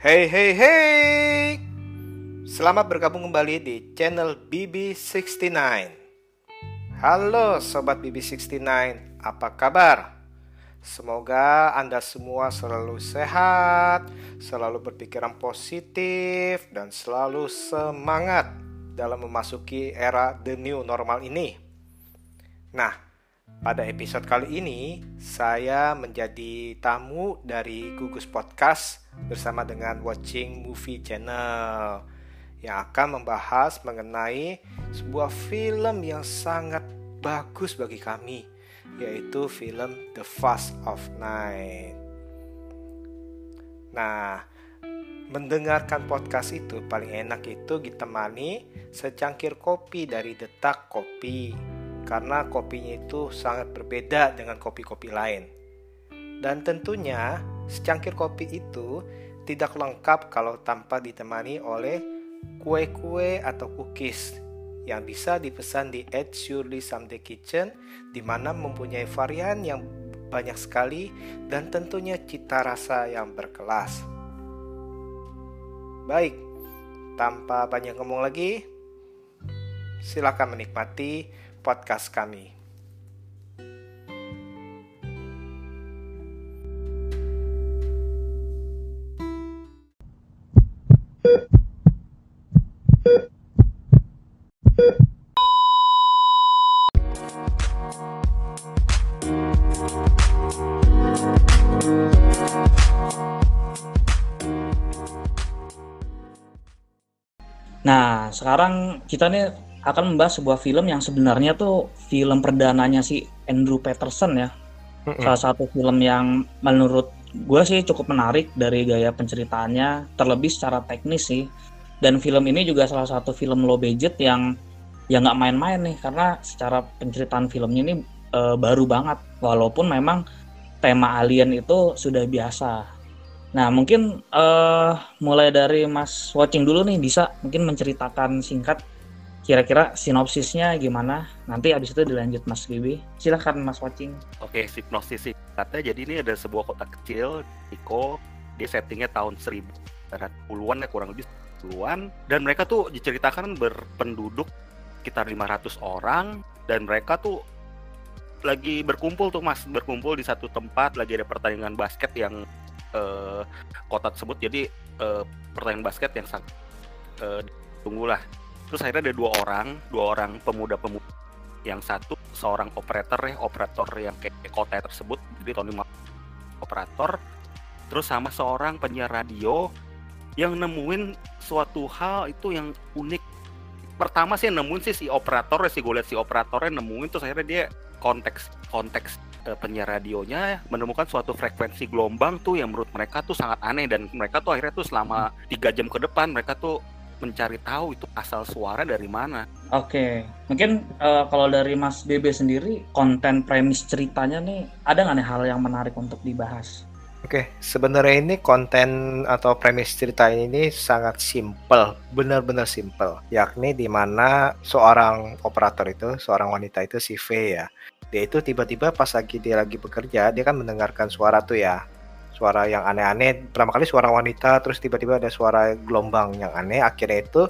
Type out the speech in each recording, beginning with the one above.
Hey hey hey. Selamat bergabung kembali di channel BB69 Halo Sobat BB69 Apa kabar? Semoga Anda semua selalu sehat Selalu berpikiran positif Dan selalu semangat Dalam memasuki era the new normal ini. Nah pada episode kali ini, saya menjadi tamu dari Gugus Podcast bersama dengan Watching Movie Channel yang akan membahas mengenai sebuah film yang sangat bagus bagi kami, yaitu film The Fast of Nine. Nah, mendengarkan podcast itu paling enak itu ditemani secangkir kopi dari Detak Kopi karena kopinya itu sangat berbeda dengan kopi-kopi lain. Dan tentunya secangkir kopi itu tidak lengkap kalau tanpa ditemani oleh kue-kue atau cookies yang bisa dipesan di Ed Shirley Someday Kitchen di mana mempunyai varian yang banyak sekali dan tentunya cita rasa yang berkelas. Baik, tanpa banyak ngomong lagi, silakan menikmati podcast kami. Nah, sekarang kita nih akan membahas sebuah film yang sebenarnya tuh film perdananya si Andrew Peterson ya. Mm-hmm. Salah satu film yang menurut gue sih cukup menarik dari gaya penceritaannya, terlebih secara teknis sih. Dan film ini juga salah satu film low budget yang ya nggak main-main nih karena secara penceritaan filmnya ini e, baru banget walaupun memang tema alien itu sudah biasa. Nah mungkin e, mulai dari Mas watching dulu nih bisa mungkin menceritakan singkat kira-kira sinopsisnya gimana? Nanti abis itu dilanjut Mas Bibi. Silahkan Mas Watching. Oke, sinopsis sih. Katanya jadi ini ada sebuah kota kecil, Iko, dia settingnya tahun 1000 puluhan ya kurang lebih puluhan dan mereka tuh diceritakan berpenduduk sekitar 500 orang dan mereka tuh lagi berkumpul tuh mas berkumpul di satu tempat lagi ada pertandingan basket yang uh, kota tersebut jadi uh, pertandingan basket yang sangat uh, tunggulah terus akhirnya ada dua orang dua orang pemuda-pemuda yang satu seorang operator ya operator yang kayak kota tersebut jadi tahun lima operator. Terus sama seorang penyiar radio yang nemuin suatu hal itu yang unik. Pertama sih nemuin sih si operator si gue lihat si operatornya nemuin terus akhirnya dia konteks konteks uh, penyiar radionya menemukan suatu frekuensi gelombang tuh yang menurut mereka tuh sangat aneh. Dan mereka tuh akhirnya tuh selama tiga jam ke depan mereka tuh mencari tahu itu asal suara dari mana. Oke, mungkin uh, kalau dari Mas Bebe sendiri, konten premis ceritanya nih, ada nggak nih hal yang menarik untuk dibahas? Oke, sebenarnya ini konten atau premis cerita ini sangat simple, benar-benar simple. Yakni di mana seorang operator itu, seorang wanita itu si V ya, dia itu tiba-tiba pas lagi dia lagi bekerja, dia kan mendengarkan suara tuh ya, suara yang aneh-aneh. Pertama kali suara wanita terus tiba-tiba ada suara gelombang yang aneh. Akhirnya itu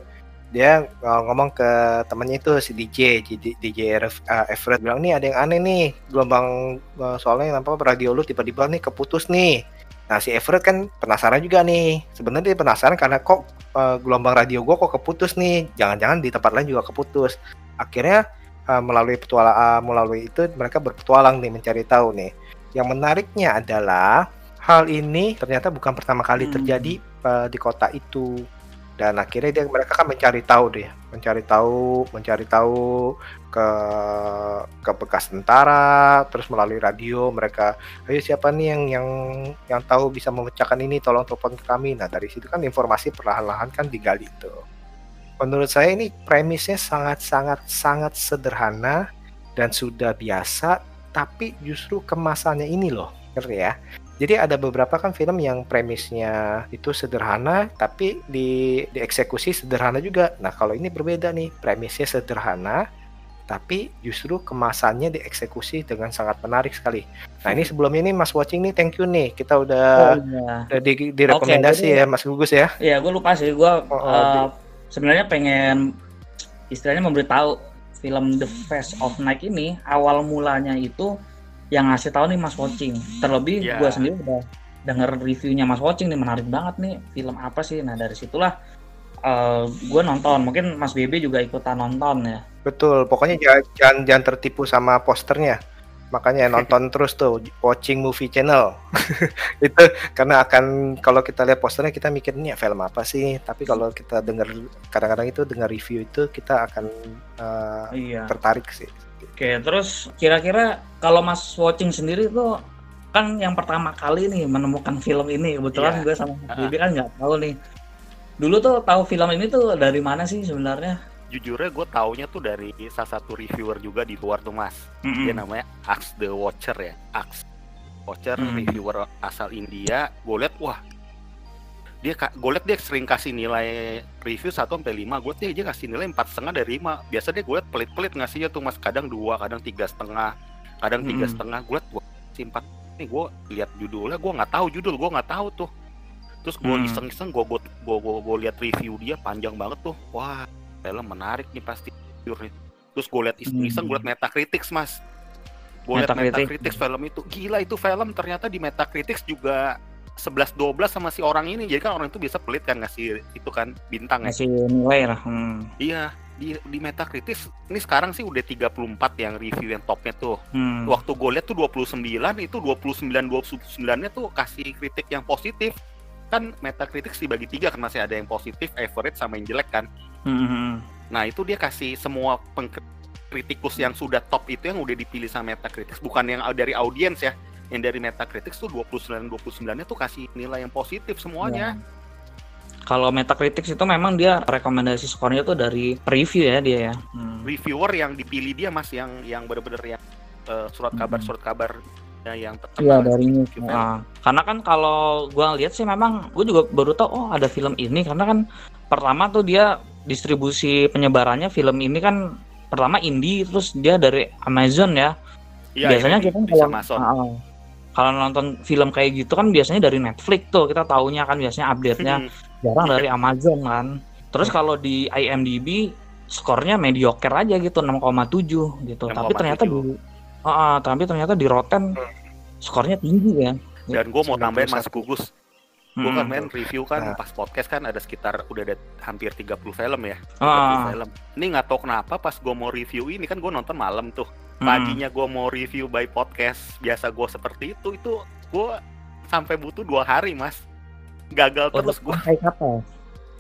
dia uh, ngomong ke temannya itu si DJ DJ, DJ uh, Everett. Bilang nih ada yang aneh nih. Gelombang uh, soalnya apa radio lu tiba-tiba nih keputus nih. Nah si Everett kan penasaran juga nih. Sebenarnya dia penasaran karena kok gelombang radio gua kok keputus nih? Jangan-jangan di tempat lain juga keputus. Akhirnya melalui petualang melalui itu mereka berpetualang nih mencari tahu nih. Yang menariknya adalah hal ini ternyata bukan pertama kali hmm. terjadi uh, di kota itu. Dan akhirnya dia mereka kan mencari tahu deh mencari tahu mencari tahu ke ke bekas tentara terus melalui radio mereka ayo siapa nih yang yang yang tahu bisa memecahkan ini tolong telepon ke kami. Nah dari situ kan informasi perlahan-lahan kan digali itu menurut saya ini premisnya sangat sangat sangat sederhana dan sudah biasa tapi justru kemasannya ini loh ngerti ya jadi ada beberapa kan film yang premisnya itu sederhana tapi di dieksekusi sederhana juga. Nah, kalau ini berbeda nih, premisnya sederhana tapi justru kemasannya dieksekusi dengan sangat menarik sekali. Nah ini sebelum ini Mas Watching nih, thank you nih, kita udah, oh, iya. udah di, direkomendasi okay, ya Mas Gugus ya. Iya, gue lupa sih, gue oh, uh, sebenarnya pengen istilahnya memberitahu film The Face of Night ini awal mulanya itu yang ngasih tahu nih Mas Watching. Terlebih yeah. gue sendiri udah denger reviewnya Mas Watching nih menarik banget nih film apa sih. Nah dari situlah uh, gue nonton. Mungkin Mas Bebe juga ikutan nonton ya. Betul. Pokoknya jangan jangan, jangan tertipu sama posternya. Makanya nonton terus tuh watching movie channel. itu karena akan kalau kita lihat posternya kita mikir ini ya film apa sih? Tapi kalau kita dengar kadang-kadang itu dengar review itu kita akan uh, iya. tertarik sih. Oke, terus kira-kira kalau Mas watching sendiri tuh kan yang pertama kali nih menemukan film ini kebetulan yeah. gue sama Mas Bibi kan nggak tahu nih dulu tuh tahu film ini tuh dari mana sih sebenarnya jujurnya gue taunya tuh dari salah satu reviewer juga di luar tuh mas mm -hmm. dia namanya Ax the Watcher ya Ax Watcher mm -hmm. reviewer asal India gue liat wah dia gue liat dia sering kasih nilai review 1 sampai lima gue dia, dia kasih nilai empat setengah dari lima. Biasa dia gue liat pelit-pelit ngasihnya tuh mas. Kadang dua kadang tiga setengah kadang tiga setengah. Gue liat gue empat. Nih gue lihat judulnya gue nggak tahu judul gue nggak tahu tuh. Terus gue hmm. iseng-iseng gue gue gue gue lihat review dia panjang banget tuh. Wah film menarik nih pasti. Terus gue lihat iseng-iseng gue lihat hmm. Metacritics mas. Gue lihat Metacritics film itu. Gila itu film ternyata di Metacritics juga 11 12 sama si orang ini jadi kan orang itu bisa pelit kan ngasih itu kan bintang ya. ngasih ya. nilai lah hmm. iya di di Metacritic ini sekarang sih udah 34 yang review yang topnya tuh. Hmm. Waktu gue lihat tuh 29 itu 29 29-nya tuh kasih kritik yang positif. Kan Metacritic dibagi tiga kan masih ada yang positif, average sama yang jelek kan. Hmm. Nah, itu dia kasih semua kritikus yang sudah top itu yang udah dipilih sama Metacritic bukan yang dari audiens ya. Yang dari Metacritic tuh 29 29-nya tuh kasih nilai yang positif semuanya. Yeah kalau Metacritic itu memang dia rekomendasi skornya tuh dari review ya dia ya. Hmm. Reviewer yang dipilih dia mas yang yang bener-bener yang uh, surat kabar hmm. surat kabar ya, yang Iya dari ini. Nah, karena kan kalau gua lihat sih memang gue juga baru tahu oh ada film ini karena kan pertama tuh dia distribusi penyebarannya film ini kan pertama indie terus dia dari Amazon ya. Iya, biasanya kita kalau uh, kalau nonton film kayak gitu kan biasanya dari Netflix tuh kita taunya kan biasanya update-nya hmm jarang dari Amazon kan terus kalau di IMDb skornya mediocre aja gitu 6,7 gitu 6, tapi ternyata di uh, tapi ternyata di Rotten hmm. skornya tinggi ya dan gue mau tambahin Mas Gugus gue kan hmm. main review kan nah. pas podcast kan ada sekitar udah ada hampir 30 film ya 30 uh. film ini nggak tahu kenapa pas gue mau review ini kan gue nonton malam tuh hmm. Paginya gue mau review by podcast biasa gue seperti itu itu gue sampai butuh dua hari mas. Gagal oh, terus gue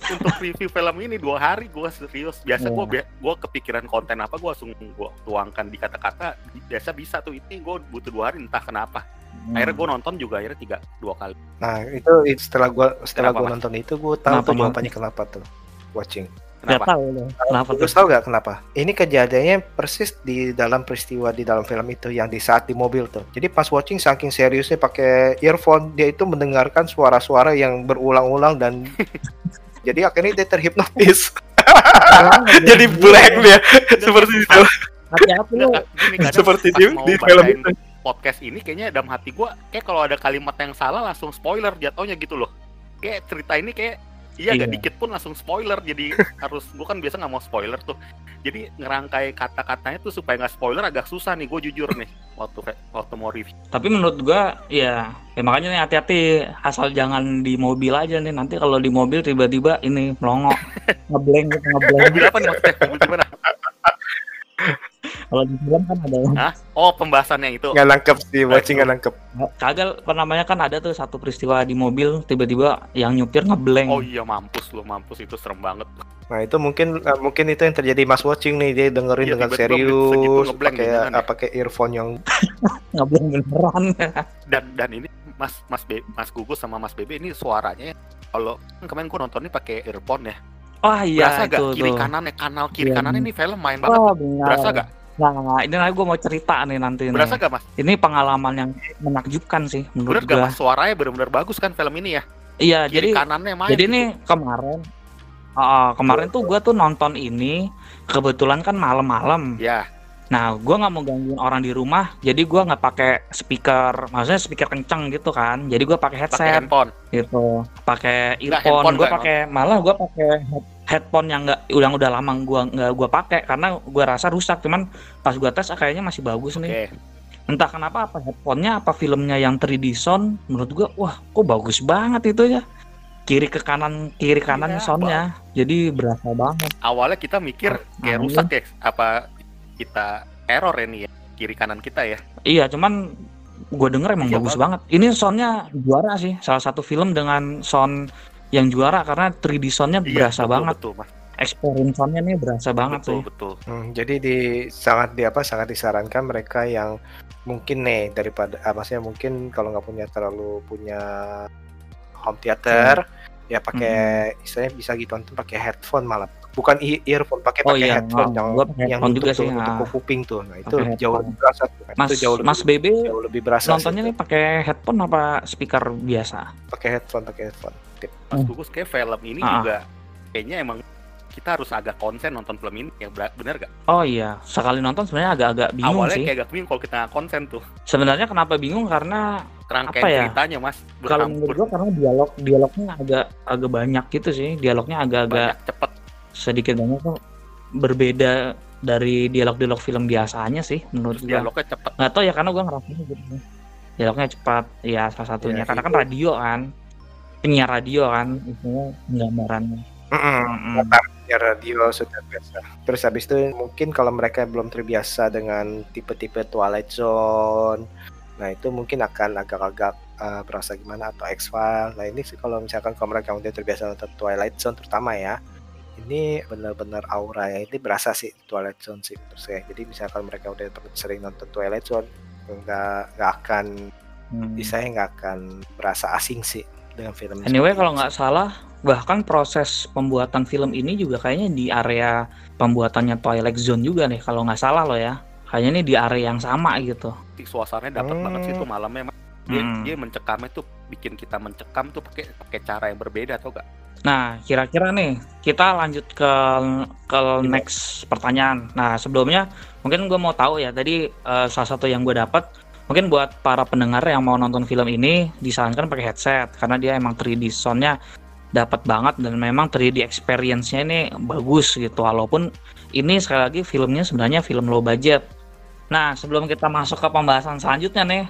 untuk review film ini dua hari gue serius. Biasa yeah. gue gue kepikiran konten apa gue langsung gue tuangkan di kata-kata. Biasa bisa tuh ini gue butuh dua hari entah kenapa. Hmm. akhirnya gue nonton juga akhirnya tiga dua kali. Nah itu setelah gue setelah gue nonton itu gue tahu kenapa, tuh jawabannya kenapa tuh watching Kenapa? Gak tahu Kenapa Terus tahu gak kenapa? Ini kejadiannya persis di dalam peristiwa di dalam film itu yang di saat di mobil tuh. Jadi pas watching saking seriusnya pakai earphone dia itu mendengarkan suara-suara yang berulang-ulang dan jadi akhirnya dia terhipnotis. jadi blank dia seperti itu. Hati-hati lu. Seperti di, di film itu. Podcast ini kayaknya dalam hati gua kayak kalau ada kalimat yang salah langsung spoiler jatuhnya gitu loh. Kayak cerita ini kayak Iya, iya. gak dikit pun langsung spoiler. Jadi harus gue kan biasa nggak mau spoiler tuh. Jadi ngerangkai kata-katanya tuh supaya nggak spoiler agak susah nih. Gue jujur nih waktu waktu mau review. Tapi menurut gue ya, ya makanya nih hati-hati asal jangan di mobil aja nih. Nanti kalau di mobil tiba-tiba ini melongok ngeblank gitu ngeblank. Mobil apa nih maksudnya? Mobil gimana? Kalau di film kan ada. Hah? Oh, pembahasannya itu. Nggak nangkep sih, watching nggak nangkep. Kagak, apa namanya kan ada tuh satu peristiwa di mobil tiba-tiba yang nyupir ngeblank. Oh iya, mampus lu, mampus itu serem banget. Nah, itu mungkin uh, mungkin itu yang terjadi Mas watching nih, dia dengerin iya, dengan serius pakai ya. pakai earphone yang ngeblank beneran. dan dan ini Mas Mas Be, Mas Gugus sama Mas Bebe ini suaranya kalau kan kemarin gua nonton ini pakai earphone ya Oh iya Berasa itu gak kiri kanan kanal kiri yeah. kanan ini film main banget. Oh, Berasa gak? Nah, ini gue mau cerita nih nanti. Berasa nih. gak mas? Ini pengalaman yang menakjubkan sih menurut gue. mas? Suaranya benar-benar bagus kan film ini ya? Iya, kiri jadi kanannya main. Jadi gitu. kemarin, uh, kemarin tuh gue tuh nonton ini kebetulan kan malam-malam. Ya. Nah, gue nggak mau gangguin orang di rumah, jadi gue nggak pakai speaker, maksudnya speaker kenceng gitu kan. Jadi gue pakai Pakai headset handphone. gitu, pakai earphone. Gue pakai malah gue pakai headphone yang nggak udah udah lama gue nggak gue pakai karena gue rasa rusak. Cuman pas gue tes ah, kayaknya masih bagus nih. Entah kenapa apa headphonenya apa filmnya yang 3D sound, menurut gue wah kok bagus banget itu ya. Kiri ke kanan kiri kanan Iya, soundnya, jadi berasa banget. Awalnya kita mikir kayak Nah, rusak ya. Apa kita error ini ya kiri kanan kita ya. Iya, cuman gue denger emang Iya, bagus bagus. banget. Ini soundnya juara sih, salah satu film dengan sound yang juara karena 3D soundnya Iya, berasa betul, banget. Betul, Mas. Experience soundnya nih berasa banget betul, sih. betul. Hmm, jadi di sangat di apa sangat disarankan mereka yang mungkin nih daripada ah, maksudnya mungkin kalau nggak punya terlalu punya home theater ya pakai istilahnya bisa ditonton pakai headphone malah bukan earphone pakai Oh pakai iya, headphone oh, yang yang headphone nutup juga tuh, sih, nutup ah. kuping tuh nah itu Pakai jauh headphone. lebih berasa tuh. Mas itu jauh lebih Mas BB jauh lebih berasa nontonnya sih nih pakai headphone apa speaker biasa? pakai headphone pakai headphone. Mas Hmm. Gugus kayak film ini Ah. juga kayaknya emang kita harus agak konsen nonton film ini ya ber- bener gak? Oh iya, sekali nonton sebenarnya agak-agak bingung Awalnya sih. kayak agak bingung kalau kita konsen tuh Sebenarnya kenapa bingung karena kerangkaian Apa ya? ceritanya mas kalau menurut gua karena dialog dialognya agak agak banyak gitu sih. Dialognya agak-agak cepet sedikit banyak tuh berbeda dari dialog-dialog film biasanya sih menurut terus gua. dialognya cepet nggak tahu ya karena gua ngerasanya gitu dialognya cepat ya salah satunya Ya, karena kan itu. radio kan penyiar radio kan isinya gambarannya Mm-mm. ya radio sudah biasa. Terus habis itu mungkin kalau mereka belum terbiasa dengan tipe-tipe Twilight Zone, nah itu mungkin akan agak-agak uh, berasa gimana atau X-File. Nah ini sih kalau misalkan kalau mereka udah terbiasa nonton Twilight Zone terutama ya, ini benar-benar aura ya ini berasa sih Twilight Zone sih menurut saya. Jadi misalkan mereka udah sering nonton Twilight Zone, nggak nggak akan Hmm. saya nggak akan berasa asing sih dengan film. anyway kalau nggak salah bahkan proses pembuatan film ini juga kayaknya di area pembuatannya Twilight Zone juga nih kalau nggak salah loh ya kayaknya ini di area yang sama gitu suasananya dapat Hmm. banget sih tuh malamnya Mas. dia, Hmm. dia mencekamnya tuh bikin kita mencekam tuh pakai pakai cara yang berbeda atau enggak Nah, kira-kira nih kita lanjut ke ke next pertanyaan. Nah, sebelumnya mungkin gue mau tahu ya tadi eh, salah satu yang gue dapat mungkin buat para pendengar yang mau nonton film ini disarankan pakai headset karena dia emang 3D soundnya dapat banget dan memang 3D experience-nya ini bagus gitu walaupun ini sekali lagi filmnya sebenarnya film low budget. Nah, sebelum kita masuk ke pembahasan selanjutnya nih,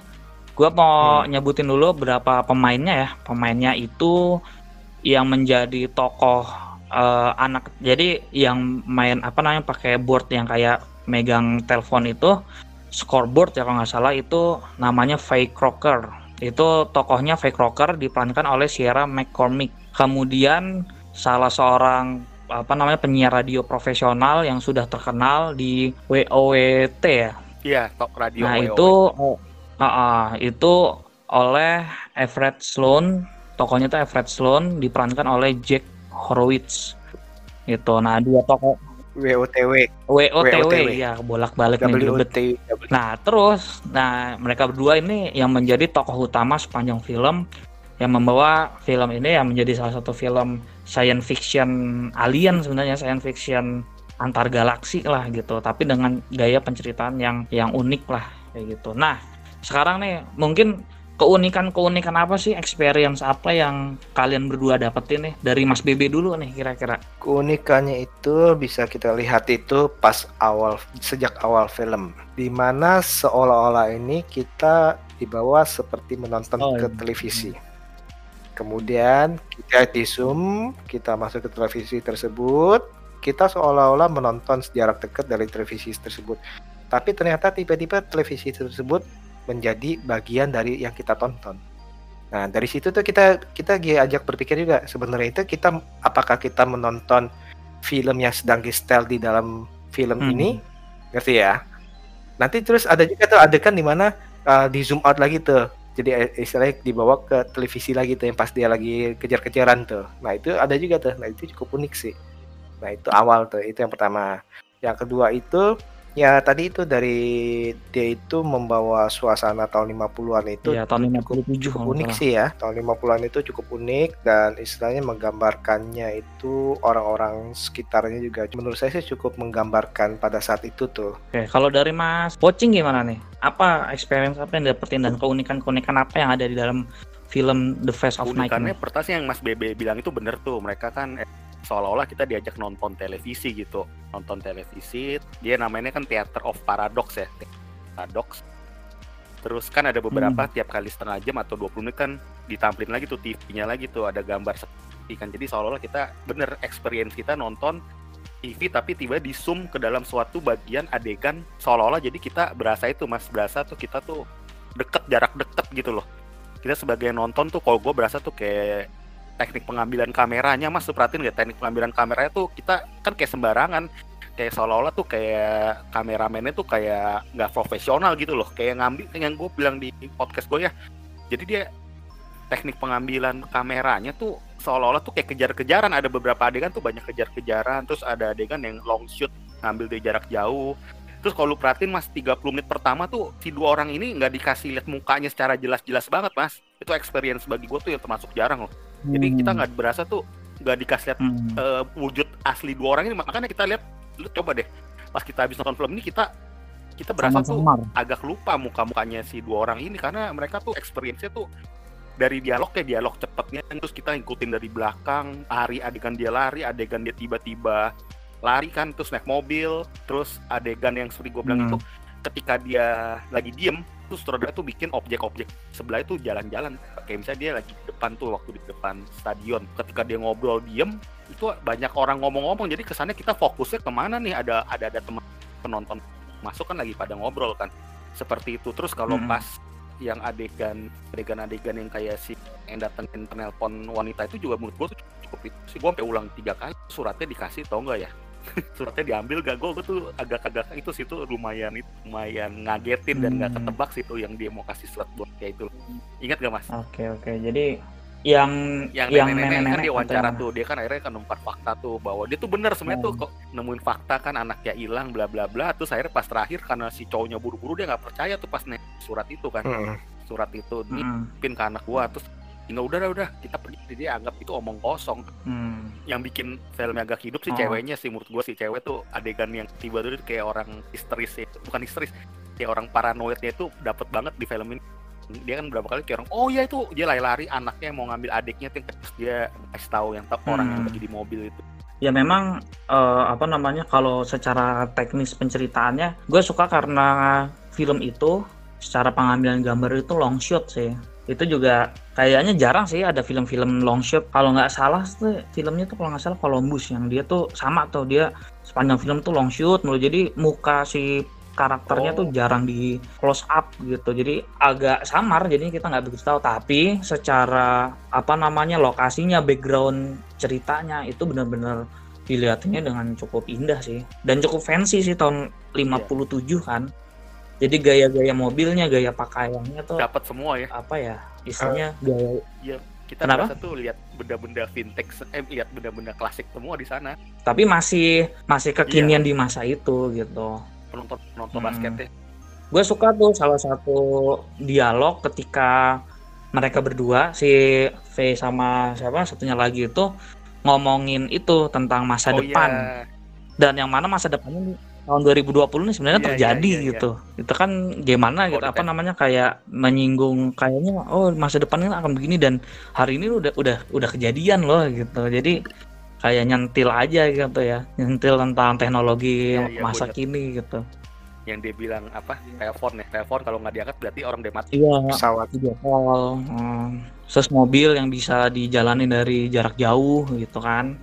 gue mau nyebutin dulu berapa pemainnya ya. Pemainnya itu yang menjadi tokoh eh, anak jadi yang main apa namanya pakai board yang kayak megang telepon itu scoreboard ya kalau nggak salah itu namanya Faye Crocker itu tokohnya Faye Crocker diperankan oleh Sierra McCormick kemudian salah seorang apa namanya penyiar radio profesional yang sudah terkenal di WOWT ya iya talk radio Nah WoW. itu ah, ah, itu oleh Everett Sloan, tokohnya itu Everett Sloan diperankan oleh Jack Horowitz. Itu. Nah dua tokoh WOTW, WOTW ya bolak-balik nih belibet. WOT, Nah terus, nah mereka berdua ini yang menjadi tokoh utama sepanjang film yang membawa film ini yang menjadi salah satu film science fiction alien sebenarnya science fiction antar galaksi lah gitu tapi dengan gaya penceritaan yang yang unik lah kayak gitu. Nah sekarang nih mungkin keunikan-keunikan apa sih experience apa yang kalian berdua dapetin nih dari Mas Bebe dulu nih kira-kira Keunikannya itu bisa kita lihat itu pas awal sejak awal film, di mana seolah-olah ini kita dibawa seperti menonton Oh, ke iya. televisi. Kemudian kita di zoom, kita masuk ke televisi tersebut, kita seolah-olah menonton sejarah dekat dari televisi tersebut. Tapi ternyata tiba-tiba televisi tersebut menjadi bagian dari yang kita tonton. Nah dari situ tuh kita kita diajak berpikir juga sebenarnya itu kita apakah kita menonton film yang sedang di setel di dalam film Hmm. ini, ngerti ya? Nanti terus ada juga tuh adegan di mana uh, di zoom out lagi tuh, jadi eh, istilahnya dibawa ke televisi lagi tuh yang pas dia lagi kejar-kejaran tuh. Nah itu ada juga tuh, nah itu cukup unik sih. Nah itu awal tuh, itu yang pertama. Yang kedua itu Ya tadi itu dari dia itu membawa suasana tahun 50-an itu Iya, tahun cukup 57 cukup unik sih ya. Tahun 50-an itu cukup unik dan istilahnya menggambarkannya itu orang-orang sekitarnya juga menurut saya sih cukup menggambarkan pada saat itu tuh. Oke, kalau dari Mas Pocing gimana nih? Apa experience apa yang dapetin dan keunikan-keunikan apa yang ada di dalam film The Face of Night Unikannya sih yang Mas Bebe bilang itu bener tuh. Mereka kan seolah-olah kita diajak nonton televisi gitu. Nonton televisi, dia namanya kan Theater of Paradox ya. Paradox. Terus kan ada beberapa Hmm. tiap kali setengah jam atau 20 menit kan ditampilin lagi tuh TV-nya lagi tuh ada gambar seperti kan. Jadi seolah-olah kita bener experience kita nonton TV tapi tiba di zoom ke dalam suatu bagian adegan seolah-olah jadi kita berasa itu mas berasa tuh kita tuh deket jarak deket gitu loh kita sebagai nonton tuh kalau gue berasa tuh kayak teknik pengambilan kameranya. Mas tuh perhatiin nggak teknik pengambilan kameranya tuh kita kan kayak sembarangan. Kayak seolah-olah tuh kayak kameramennya tuh kayak nggak profesional gitu loh. Kayak ngambil yang gue bilang di podcast gue ya. Jadi dia teknik pengambilan kameranya tuh seolah-olah tuh kayak kejar-kejaran. Ada beberapa adegan tuh banyak kejar-kejaran. Terus ada adegan yang long shoot ngambil dari jarak jauh. Terus kalau lu perhatiin mas 30 menit pertama tuh si dua orang ini nggak dikasih lihat mukanya secara jelas-jelas banget mas. Itu experience bagi gue tuh yang termasuk jarang loh jadi kita nggak berasa tuh nggak dikasih lihat Hmm. eh, wujud asli dua orang ini makanya kita lihat lu coba deh pas kita habis nonton film ini kita kita berasa tuh Samar-samar. agak lupa muka-mukanya si dua orang ini karena mereka tuh experience-nya tuh dari dialog kayak dialog cepetnya terus kita ngikutin dari belakang lari adegan dia lari adegan dia tiba-tiba lari kan terus naik mobil terus adegan yang seperti gue bilang Hmm. itu ketika dia lagi diem terus sutradara tuh bikin objek-objek sebelah itu jalan-jalan. Kayak misalnya dia lagi di depan tuh waktu di depan stadion. Ketika dia ngobrol diem itu banyak orang ngomong-ngomong. Jadi kesannya kita fokusnya ke mana nih? Ada ada ada teman penonton masuk kan lagi pada ngobrol kan. Seperti itu. Terus kalau Hmm. pas yang adegan adegan-adegan yang kayak si yang datengin penelpon wanita itu juga menurut gue tuh cukup itu sih. Gue sampai ulang tiga kali suratnya dikasih tau nggak ya suratnya diambil gak gue tuh agak-agak itu sih tuh lumayan itu lumayan ngagetin dan nggak Hmm. ketebak sih tuh yang dia mau kasih surat buat kayak itu ingat gak mas Oke oke. Jadi yang yang yang nenek-nenek kan dia wawancara atau tuh dia kan akhirnya kan nempat fakta tuh bahwa dia tuh bener sebenarnya tuh Hmm. kok nemuin fakta kan anaknya hilang bla bla bla terus akhirnya pas terakhir karena si cowoknya buru-buru dia nggak percaya tuh pas nih surat itu kan Mm-mm. surat itu yang- Hmm, nipin ke anak gua terus nggak udah udah, udah kita Jadi anggap itu omong kosong hmm. yang bikin filmnya agak hidup sih Oh. ceweknya sih menurut gua si cewek tuh adegan yang tiba tiba kayak orang histeris ya bukan histeris kayak orang paranoidnya itu dapat banget di film ini dia kan berapa kali kayak orang oh ya itu dia lari-lari anaknya mau ngambil adiknya terus dia kasih tahu yang tahu orang yang Hmm. lagi di mobil itu Ya memang eh, apa namanya kalau secara teknis penceritaannya gue suka karena film itu secara pengambilan gambar itu long shot sih. Itu juga kayaknya jarang sih ada film-film long shot. Kalau nggak salah tuh filmnya tuh kalau nggak salah Columbus yang dia tuh sama tuh dia sepanjang film tuh long shoot mulu. Jadi muka si karakternya tuh Oh. jarang di close up gitu. Jadi agak samar jadinya kita nggak begitu tahu. Tapi secara apa namanya lokasinya background ceritanya itu benar-benar dilihatnya dengan cukup indah sih dan cukup fancy sih tahun 57 kan jadi gaya-gaya mobilnya gaya pakaiannya tuh dapat semua ya. apa ya istilahnya gaya kita Kenapa? tuh lihat benda-benda vintage eh lihat benda-benda klasik semua di sana. Tapi masih masih kekinian di masa itu gitu. Penonton penonton Hmm. basketnya gue suka tuh salah satu dialog ketika mereka berdua si V sama siapa satunya lagi itu ngomongin itu tentang masa oh depan. iya. Dan yang mana masa depannya tahun 2020 ini sebenarnya Iya, terjadi iya, iya, gitu. Itu kan gimana Oh, gitu apa depan. namanya kayak menyinggung kayaknya oh masa depannya akan begini dan hari ini udah udah udah kejadian loh gitu. Jadi kayak nyentil aja gitu ya. Nyentil tentang teknologi Iya, iya, masa ingat. kini gitu. yang dia bilang apa telepon ya telepon kalau nggak diangkat berarti orang udah mati Iya, pesawat video call. hmm. Terus mobil yang bisa dijalani dari jarak jauh gitu kan.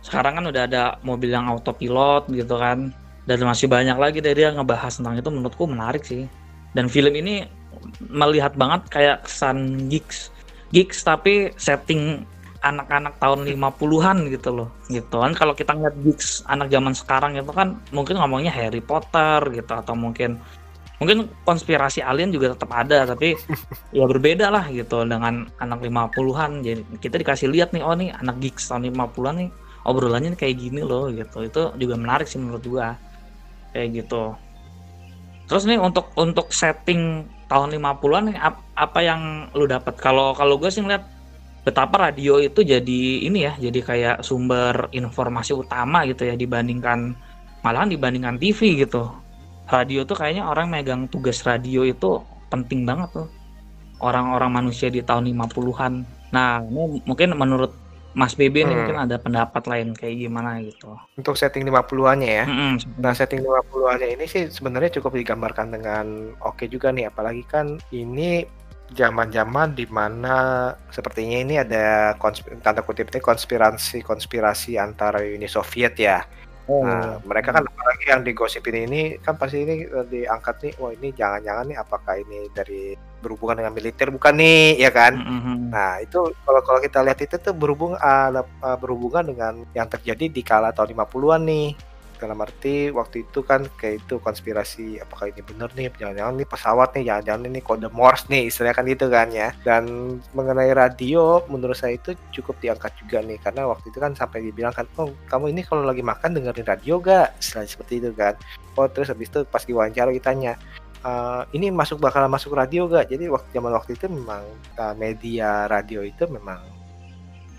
Sekarang kan udah ada mobil yang autopilot gitu kan. Dan masih banyak lagi dari dia ngebahas tentang itu menurutku menarik sih. Dan film ini melihat banget kayak kesan gigs. Gigs tapi setting anak-anak tahun 50-an gitu loh. Gitu kan kalau kita ngeliat gigs anak zaman sekarang itu kan mungkin ngomongnya Harry Potter gitu atau mungkin mungkin konspirasi alien juga tetap ada tapi ya berbeda lah gitu dengan anak 50-an jadi kita dikasih lihat nih oh nih anak geeks tahun 50-an nih obrolannya kayak gini loh gitu itu juga menarik sih menurut gua kayak gitu. Terus nih untuk untuk setting tahun 50-an nih ap, apa yang lu dapat kalau kalau gue sih ngeliat betapa radio itu jadi ini ya jadi kayak sumber informasi utama gitu ya dibandingkan malahan dibandingkan TV gitu. Radio tuh kayaknya orang megang tugas radio itu penting banget tuh. Orang-orang manusia di tahun 50-an nah ini mungkin menurut Mas BB hmm. ini mungkin ada pendapat lain kayak gimana gitu. Untuk setting 50-annya ya. Hmm, nah, setting 50-annya ini sih sebenarnya cukup digambarkan dengan oke okay juga nih apalagi kan ini zaman-zaman di mana sepertinya ini ada tanda kutip ini konspirasi-konspirasi antara Uni Soviet ya. Oh. Nah, mereka kan apalagi yang digosipin ini kan pasti ini eh, diangkat nih, wah ini jangan-jangan nih apakah ini dari berhubungan dengan militer bukan nih, ya kan? Mm-hmm. Nah itu kalau kalau kita lihat itu tuh berhubung uh, berhubungan dengan yang terjadi di kala tahun 50-an nih dalam arti waktu itu kan kayak itu konspirasi apakah ini benar nih jangan-jangan nih pesawat nih jangan-jangan ini kode Morse nih istilahnya kan gitu kan ya. Dan mengenai radio menurut saya itu cukup diangkat juga nih karena waktu itu kan sampai dibilang kan oh kamu ini kalau lagi makan dengerin radio gak istilah seperti itu kan. Oh terus habis itu pas diwawancara ditanya Uh, ini masuk bakal masuk radio gak? Jadi waktu zaman waktu itu memang uh, media radio itu memang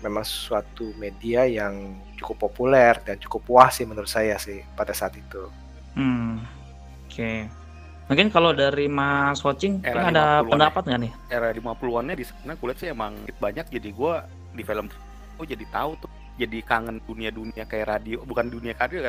memang suatu media yang cukup populer dan cukup puas sih menurut saya sih pada saat itu. Hmm. Oke. Okay. Mungkin kalau dari Mas Watching era ada pendapat nggak nih? Era 50-annya di sana kulihat sih emang banyak jadi gue di film oh jadi tahu tuh jadi kangen dunia-dunia kayak radio bukan dunia radio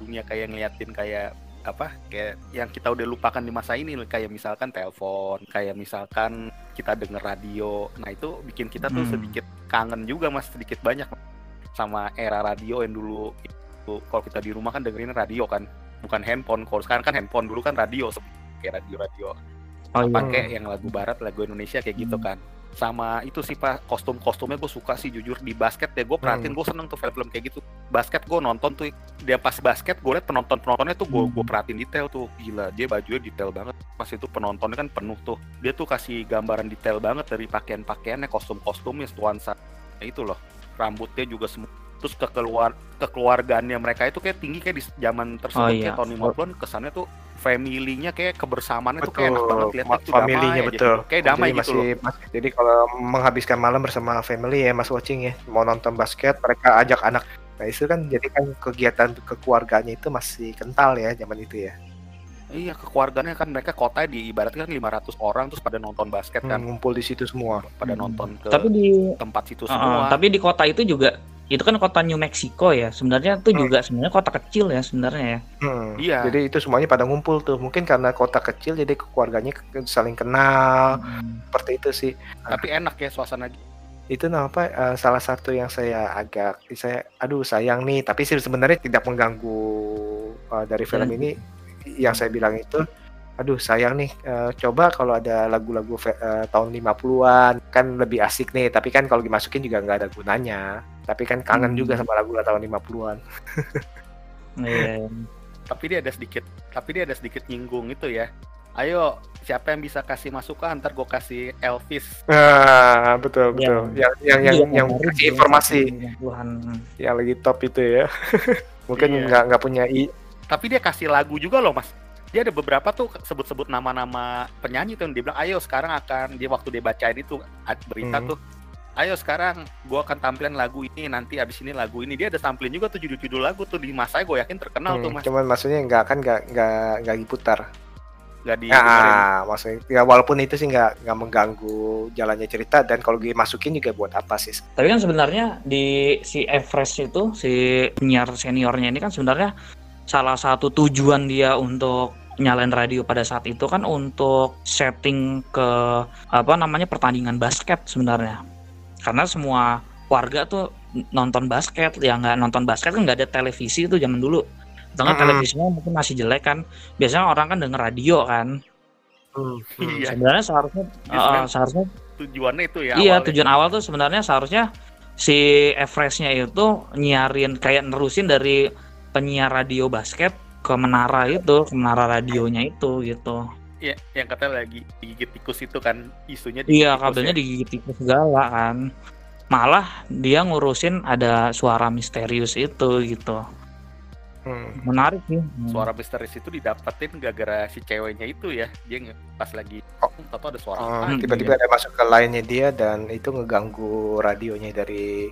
dunia kayak ngeliatin kayak apa kayak yang kita udah lupakan di masa ini kayak misalkan telepon kayak misalkan kita denger radio nah itu bikin kita tuh hmm. sedikit kangen juga mas sedikit banyak sama era radio yang dulu itu kalau kita di rumah kan dengerin radio kan bukan handphone kalau sekarang kan handphone dulu kan radio kayak radio radio oh, iya. pakai yang lagu barat lagu Indonesia kayak gitu hmm. kan sama itu sih pak kostum kostumnya gue suka sih jujur di basket ya gue perhatiin hmm. gue seneng tuh film-film kayak gitu basket gue nonton tuh dia pas basket gue liat penonton penontonnya tuh gue hmm. gue perhatiin detail tuh gila dia bajunya detail banget pas itu penontonnya kan penuh tuh dia tuh kasih gambaran detail banget dari pakaian pakaiannya kostum kostumnya nuansa itu loh rambutnya juga semua terus ke keluar kekeluargaannya mereka itu kayak tinggi kayak di zaman tersebut oh, iya. kayak tahun 50-an kesannya tuh family-nya kayak kebersamaan itu kayak enak banget lihat itu family-nya betul. Gitu. Kayak damai jadi gitu masih, loh. Mas, jadi kalau menghabiskan malam bersama family ya Mas watching ya, mau nonton basket mereka ajak anak. Nah, itu kan jadi kan kegiatan kekeluarganya itu masih kental ya zaman itu ya. Iya, kekeluarganya kan mereka kota di ibaratnya kan 500 orang terus pada nonton basket kan. Hmm, ngumpul di situ semua. Pada hmm. nonton ke tapi di tempat situ uh, semua. Tapi di kota itu juga itu kan kota New Mexico ya. Sebenarnya itu hmm. juga sebenarnya kota kecil ya sebenarnya ya. Hmm, iya. Jadi itu semuanya pada ngumpul tuh. Mungkin karena kota kecil jadi keluarganya saling kenal. Hmm. Seperti itu sih. Tapi enak ya suasana itu apa uh, salah satu yang saya agak saya aduh sayang nih tapi sih sebenarnya tidak mengganggu uh, dari film hmm. ini yang saya bilang itu aduh sayang nih uh, coba kalau ada lagu-lagu uh, tahun 50-an kan lebih asik nih tapi kan kalau dimasukin juga nggak ada gunanya. Tapi kan kangen hmm. juga sama lagu tahun 50-an yeah. tapi dia ada sedikit tapi dia ada sedikit nyinggung itu ya. Ayo siapa yang bisa kasih masukan? Ntar gue kasih Elvis. Ah betul betul. Yang yang yang yang, yang kasih informasi. yang lagi top itu ya. Mungkin iya. nggak iya. nggak punya i tapi dia kasih lagu juga loh mas dia ada beberapa tuh sebut-sebut nama-nama penyanyi tuh yang dia bilang ayo sekarang akan dia waktu dia bacain itu berita hmm. tuh ayo sekarang gue akan tampilin lagu ini nanti abis ini lagu ini. Dia ada tampilin juga tuh judul-judul lagu tuh di masa gue yakin terkenal hmm, tuh mas. cuman maksudnya nggak kan nggak nggak nggak diputar. Nggak di nah, maksudnya ya walaupun itu sih nggak nggak mengganggu jalannya cerita dan kalau masukin juga buat apa sih? Tapi kan sebenarnya di si Everest itu si penyiar seniornya ini kan sebenarnya salah satu tujuan dia untuk nyalain radio pada saat itu kan untuk setting ke apa namanya pertandingan basket sebenarnya karena semua warga tuh nonton basket ya nggak nonton basket kan nggak ada televisi itu zaman dulu dengan mm-hmm. televisinya mungkin masih jelek kan biasanya orang kan denger radio kan hmm. iya. sebenarnya seharusnya uh, seharusnya tujuannya itu ya iya awalnya. tujuan awal tuh sebenarnya seharusnya si Everestnya itu nyiarin kayak nerusin dari penyiar radio basket ke menara itu, ke menara radionya itu gitu. Iya, yang kata lagi digigit tikus itu kan isunya Iya, kabelnya ya. digigit tikus segala kan. Malah dia ngurusin ada suara misterius itu gitu. hmm. menarik sih hmm. suara misterius itu didapetin gara-gara si ceweknya itu ya dia pas lagi oh tahu ada suara oh, tiba-tiba ada masuk ke lainnya dia dan itu ngeganggu radionya dari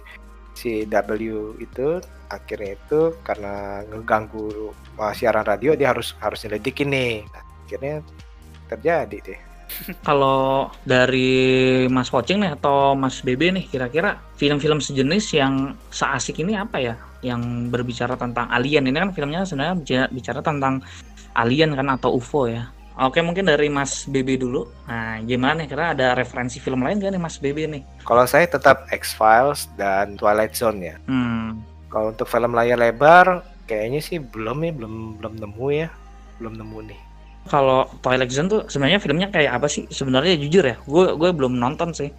si W itu akhirnya itu karena ngeganggu siaran radio dia harus harus nyelidikin nih. Nah, akhirnya terjadi deh. Kalau dari Mas Watching nih atau Mas BB nih kira-kira film-film sejenis yang seasik ini apa ya? Yang berbicara tentang alien. Ini kan filmnya sebenarnya bicara tentang alien kan atau UFO ya Oke mungkin dari Mas BB dulu. Nah gimana nih kira ada referensi film lain gak nih Mas BB nih? Kalau saya tetap X Files dan Twilight Zone ya. Hmm. Kalau untuk film layar lebar kayaknya sih belum ya belum belum nemu ya belum nemu nih kalau Twilight Zone tuh sebenarnya filmnya kayak apa sih? Sebenarnya jujur ya, gue gue belum nonton sih.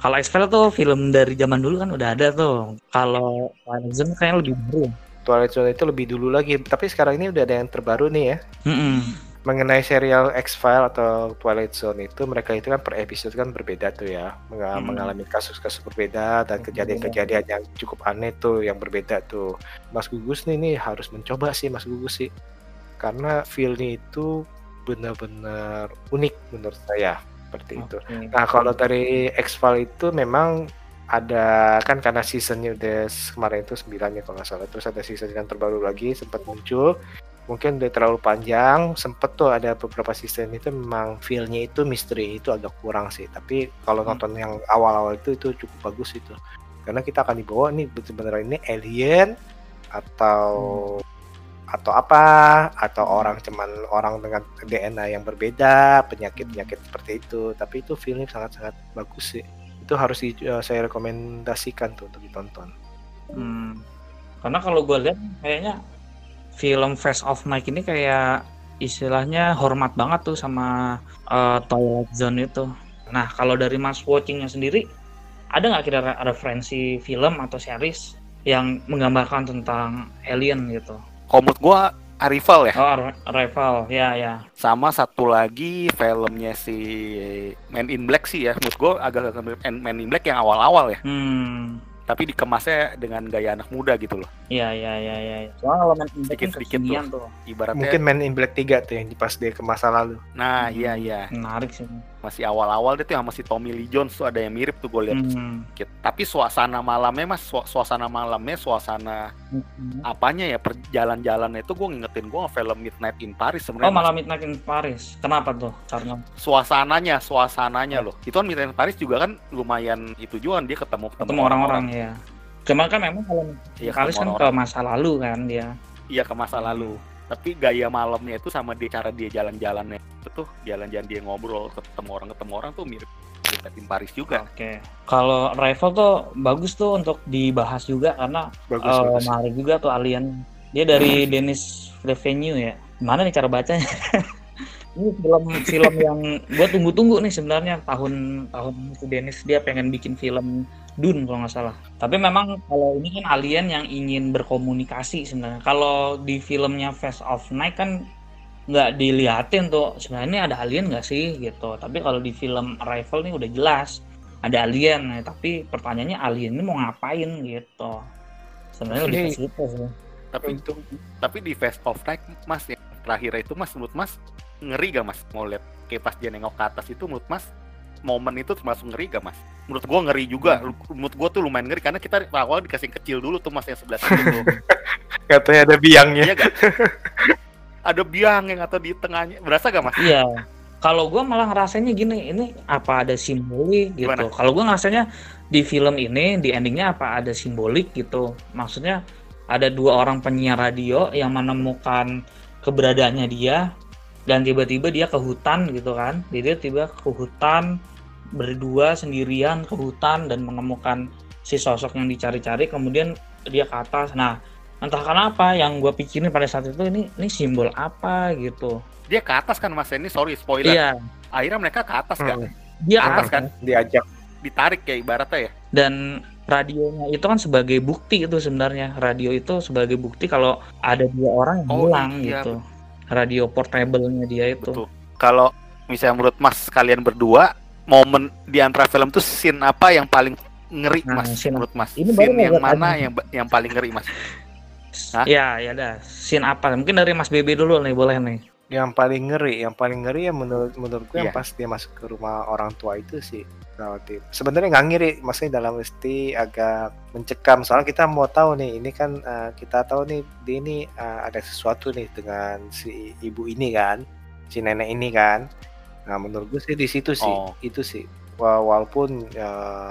Kalau X-Files tuh film dari zaman dulu kan udah ada tuh. Kalau Twilight Zone kayaknya lebih baru. Twilight Zone itu lebih dulu lagi, tapi sekarang ini udah ada yang terbaru nih ya. Mm -mm. Mengenai serial X-File atau Twilight Zone itu, mereka itu kan per episode kan berbeda tuh ya, Meng mm. mengalami kasus-kasus berbeda dan kejadian-kejadian yang cukup aneh tuh, yang berbeda tuh. Mas Gugus nih, nih harus mencoba sih Mas Gugus sih karena feelnya itu benar-benar unik menurut saya seperti okay. itu. Nah kalau dari X-File itu memang ada kan karena seasonnya udah kemarin itu sembilan ya kalau nggak salah terus ada season yang terbaru lagi sempat muncul mungkin udah terlalu panjang sempet tuh ada beberapa season itu memang feelnya itu misteri itu agak kurang sih. Tapi kalau hmm. nonton yang awal-awal itu itu cukup bagus itu. Karena kita akan dibawa nih sebenarnya ini alien atau hmm. atau apa atau hmm. orang cuman orang dengan DNA yang berbeda penyakit penyakit seperti itu. Tapi itu filmnya sangat sangat bagus sih. Itu harus di, uh, saya rekomendasikan tuh untuk ditonton. Hmm. karena kalau gue lihat kayaknya film Face of Mike ini kayak istilahnya hormat banget tuh sama uh, Twilight Zone itu nah kalau dari Mas Watchingnya sendiri ada nggak kira referensi film atau series yang menggambarkan tentang alien gitu komut gua Arrival ya. Oh, Arrival, ya ya. Sama satu lagi filmnya si Man in Black sih ya. Menurut gua agak Man in Black yang awal-awal ya. Hmm tapi dikemasnya dengan gaya anak muda gitu loh. Iya iya iya iya. Soalnya kalau main in sedikit sedikit tuh, tuh. Ibaratnya mungkin main in black 3 tuh yang pas dia ke masa lalu. Nah, hmm. iya iya. Menarik sih. Masih awal-awal dia tuh yang masih Tommy Lee Jones tuh ada yang mirip tuh gue lihat. Hmm. Tapi suasana malamnya mas su suasana malamnya suasana hmm. apanya ya perjalan-jalan itu gue ngingetin gue film Midnight in Paris sebenarnya. Oh, malam Midnight in Paris. Kenapa tuh? Karena suasananya, suasananya loh. Itu kan Midnight in Paris juga kan lumayan itu juga kan dia ketemu ketemu orang-orang ya. Cuma kan memang kalau ya, Kalis kan ke masa lalu kan dia. Iya ke masa lalu. Tapi gaya malamnya itu sama dia cara dia jalan-jalannya itu tuh jalan-jalan dia ngobrol ketemu orang ketemu orang tuh mirip tim Paris juga. Oke. Okay. Kalau Rival tuh bagus tuh untuk dibahas juga karena bagus, uh, bagus. menarik juga tuh Alien. Dia dari Dennis Villeneuve ya. Mana nih cara bacanya? ini film film yang gue tunggu-tunggu nih sebenarnya tahun tahun itu Dennis dia pengen bikin film Dun kalau nggak salah. Tapi memang kalau ini kan alien yang ingin berkomunikasi sebenarnya. Kalau di filmnya Face of Night kan nggak dilihatin tuh sebenarnya ini ada alien nggak sih gitu. Tapi kalau di film Arrival nih udah jelas ada alien. Nah, tapi pertanyaannya alien ini mau ngapain gitu. Sebenarnya lebih ke situ sih. Tapi itu tapi di Face of Night Mas ya terakhir itu Mas menurut Mas ngeri gak Mas mau lihat kayak pas dia nengok ke atas itu menurut Mas momen itu termasuk ngeri gak mas? Menurut gua ngeri juga. Hmm. Menurut gua tuh lumayan ngeri karena kita awal dikasih kecil dulu tuh mas yang sebelah sini tuh. Katanya ada biangnya. Iya gak? ada biang yang atau di tengahnya. Berasa gak mas? Iya. Kalau gua malah ngerasanya gini, ini apa ada simbolik gitu. Kalau gua ngerasanya di film ini di endingnya apa ada simbolik gitu. Maksudnya ada dua orang penyiar radio yang menemukan keberadaannya dia dan tiba-tiba dia ke hutan gitu kan. Dia tiba ke hutan berdua sendirian ke hutan dan menemukan si sosok yang dicari-cari kemudian dia ke atas. Nah entah kenapa yang gue pikirin pada saat itu ini ini simbol apa gitu. Dia ke atas kan mas ini sorry spoiler. Iya. akhirnya mereka ke atas kan? Dia atas kan? diajak. Ditarik ya ibaratnya ya? Dan radionya itu kan sebagai bukti itu sebenarnya. Radio itu sebagai bukti kalau ada dua orang yang oh, hilang iya, gitu radio portable-nya dia itu. Betul. Kalau misalnya menurut Mas kalian berdua, momen di antara film tuh scene apa yang paling ngeri nah, Mas scene, menurut Mas? Ini scene yang mana yang yang paling ngeri Mas? Hah? Ya, ya dah. Scene apa? Mungkin dari Mas BB dulu nih, boleh nih. Yang paling ngeri, yang paling ngeri ya menurut menurut gue yeah. yang iya. pas dia masuk ke rumah orang tua itu sih relatif. Sebenarnya nggak ngiri, maksudnya dalam mesti agak mencekam. Soalnya kita mau tahu nih, ini kan uh, kita tahu nih dia ini uh, ada sesuatu nih dengan si ibu ini kan, si nenek ini kan. Nah menurut gue sih di situ sih, oh. itu sih walaupun ya,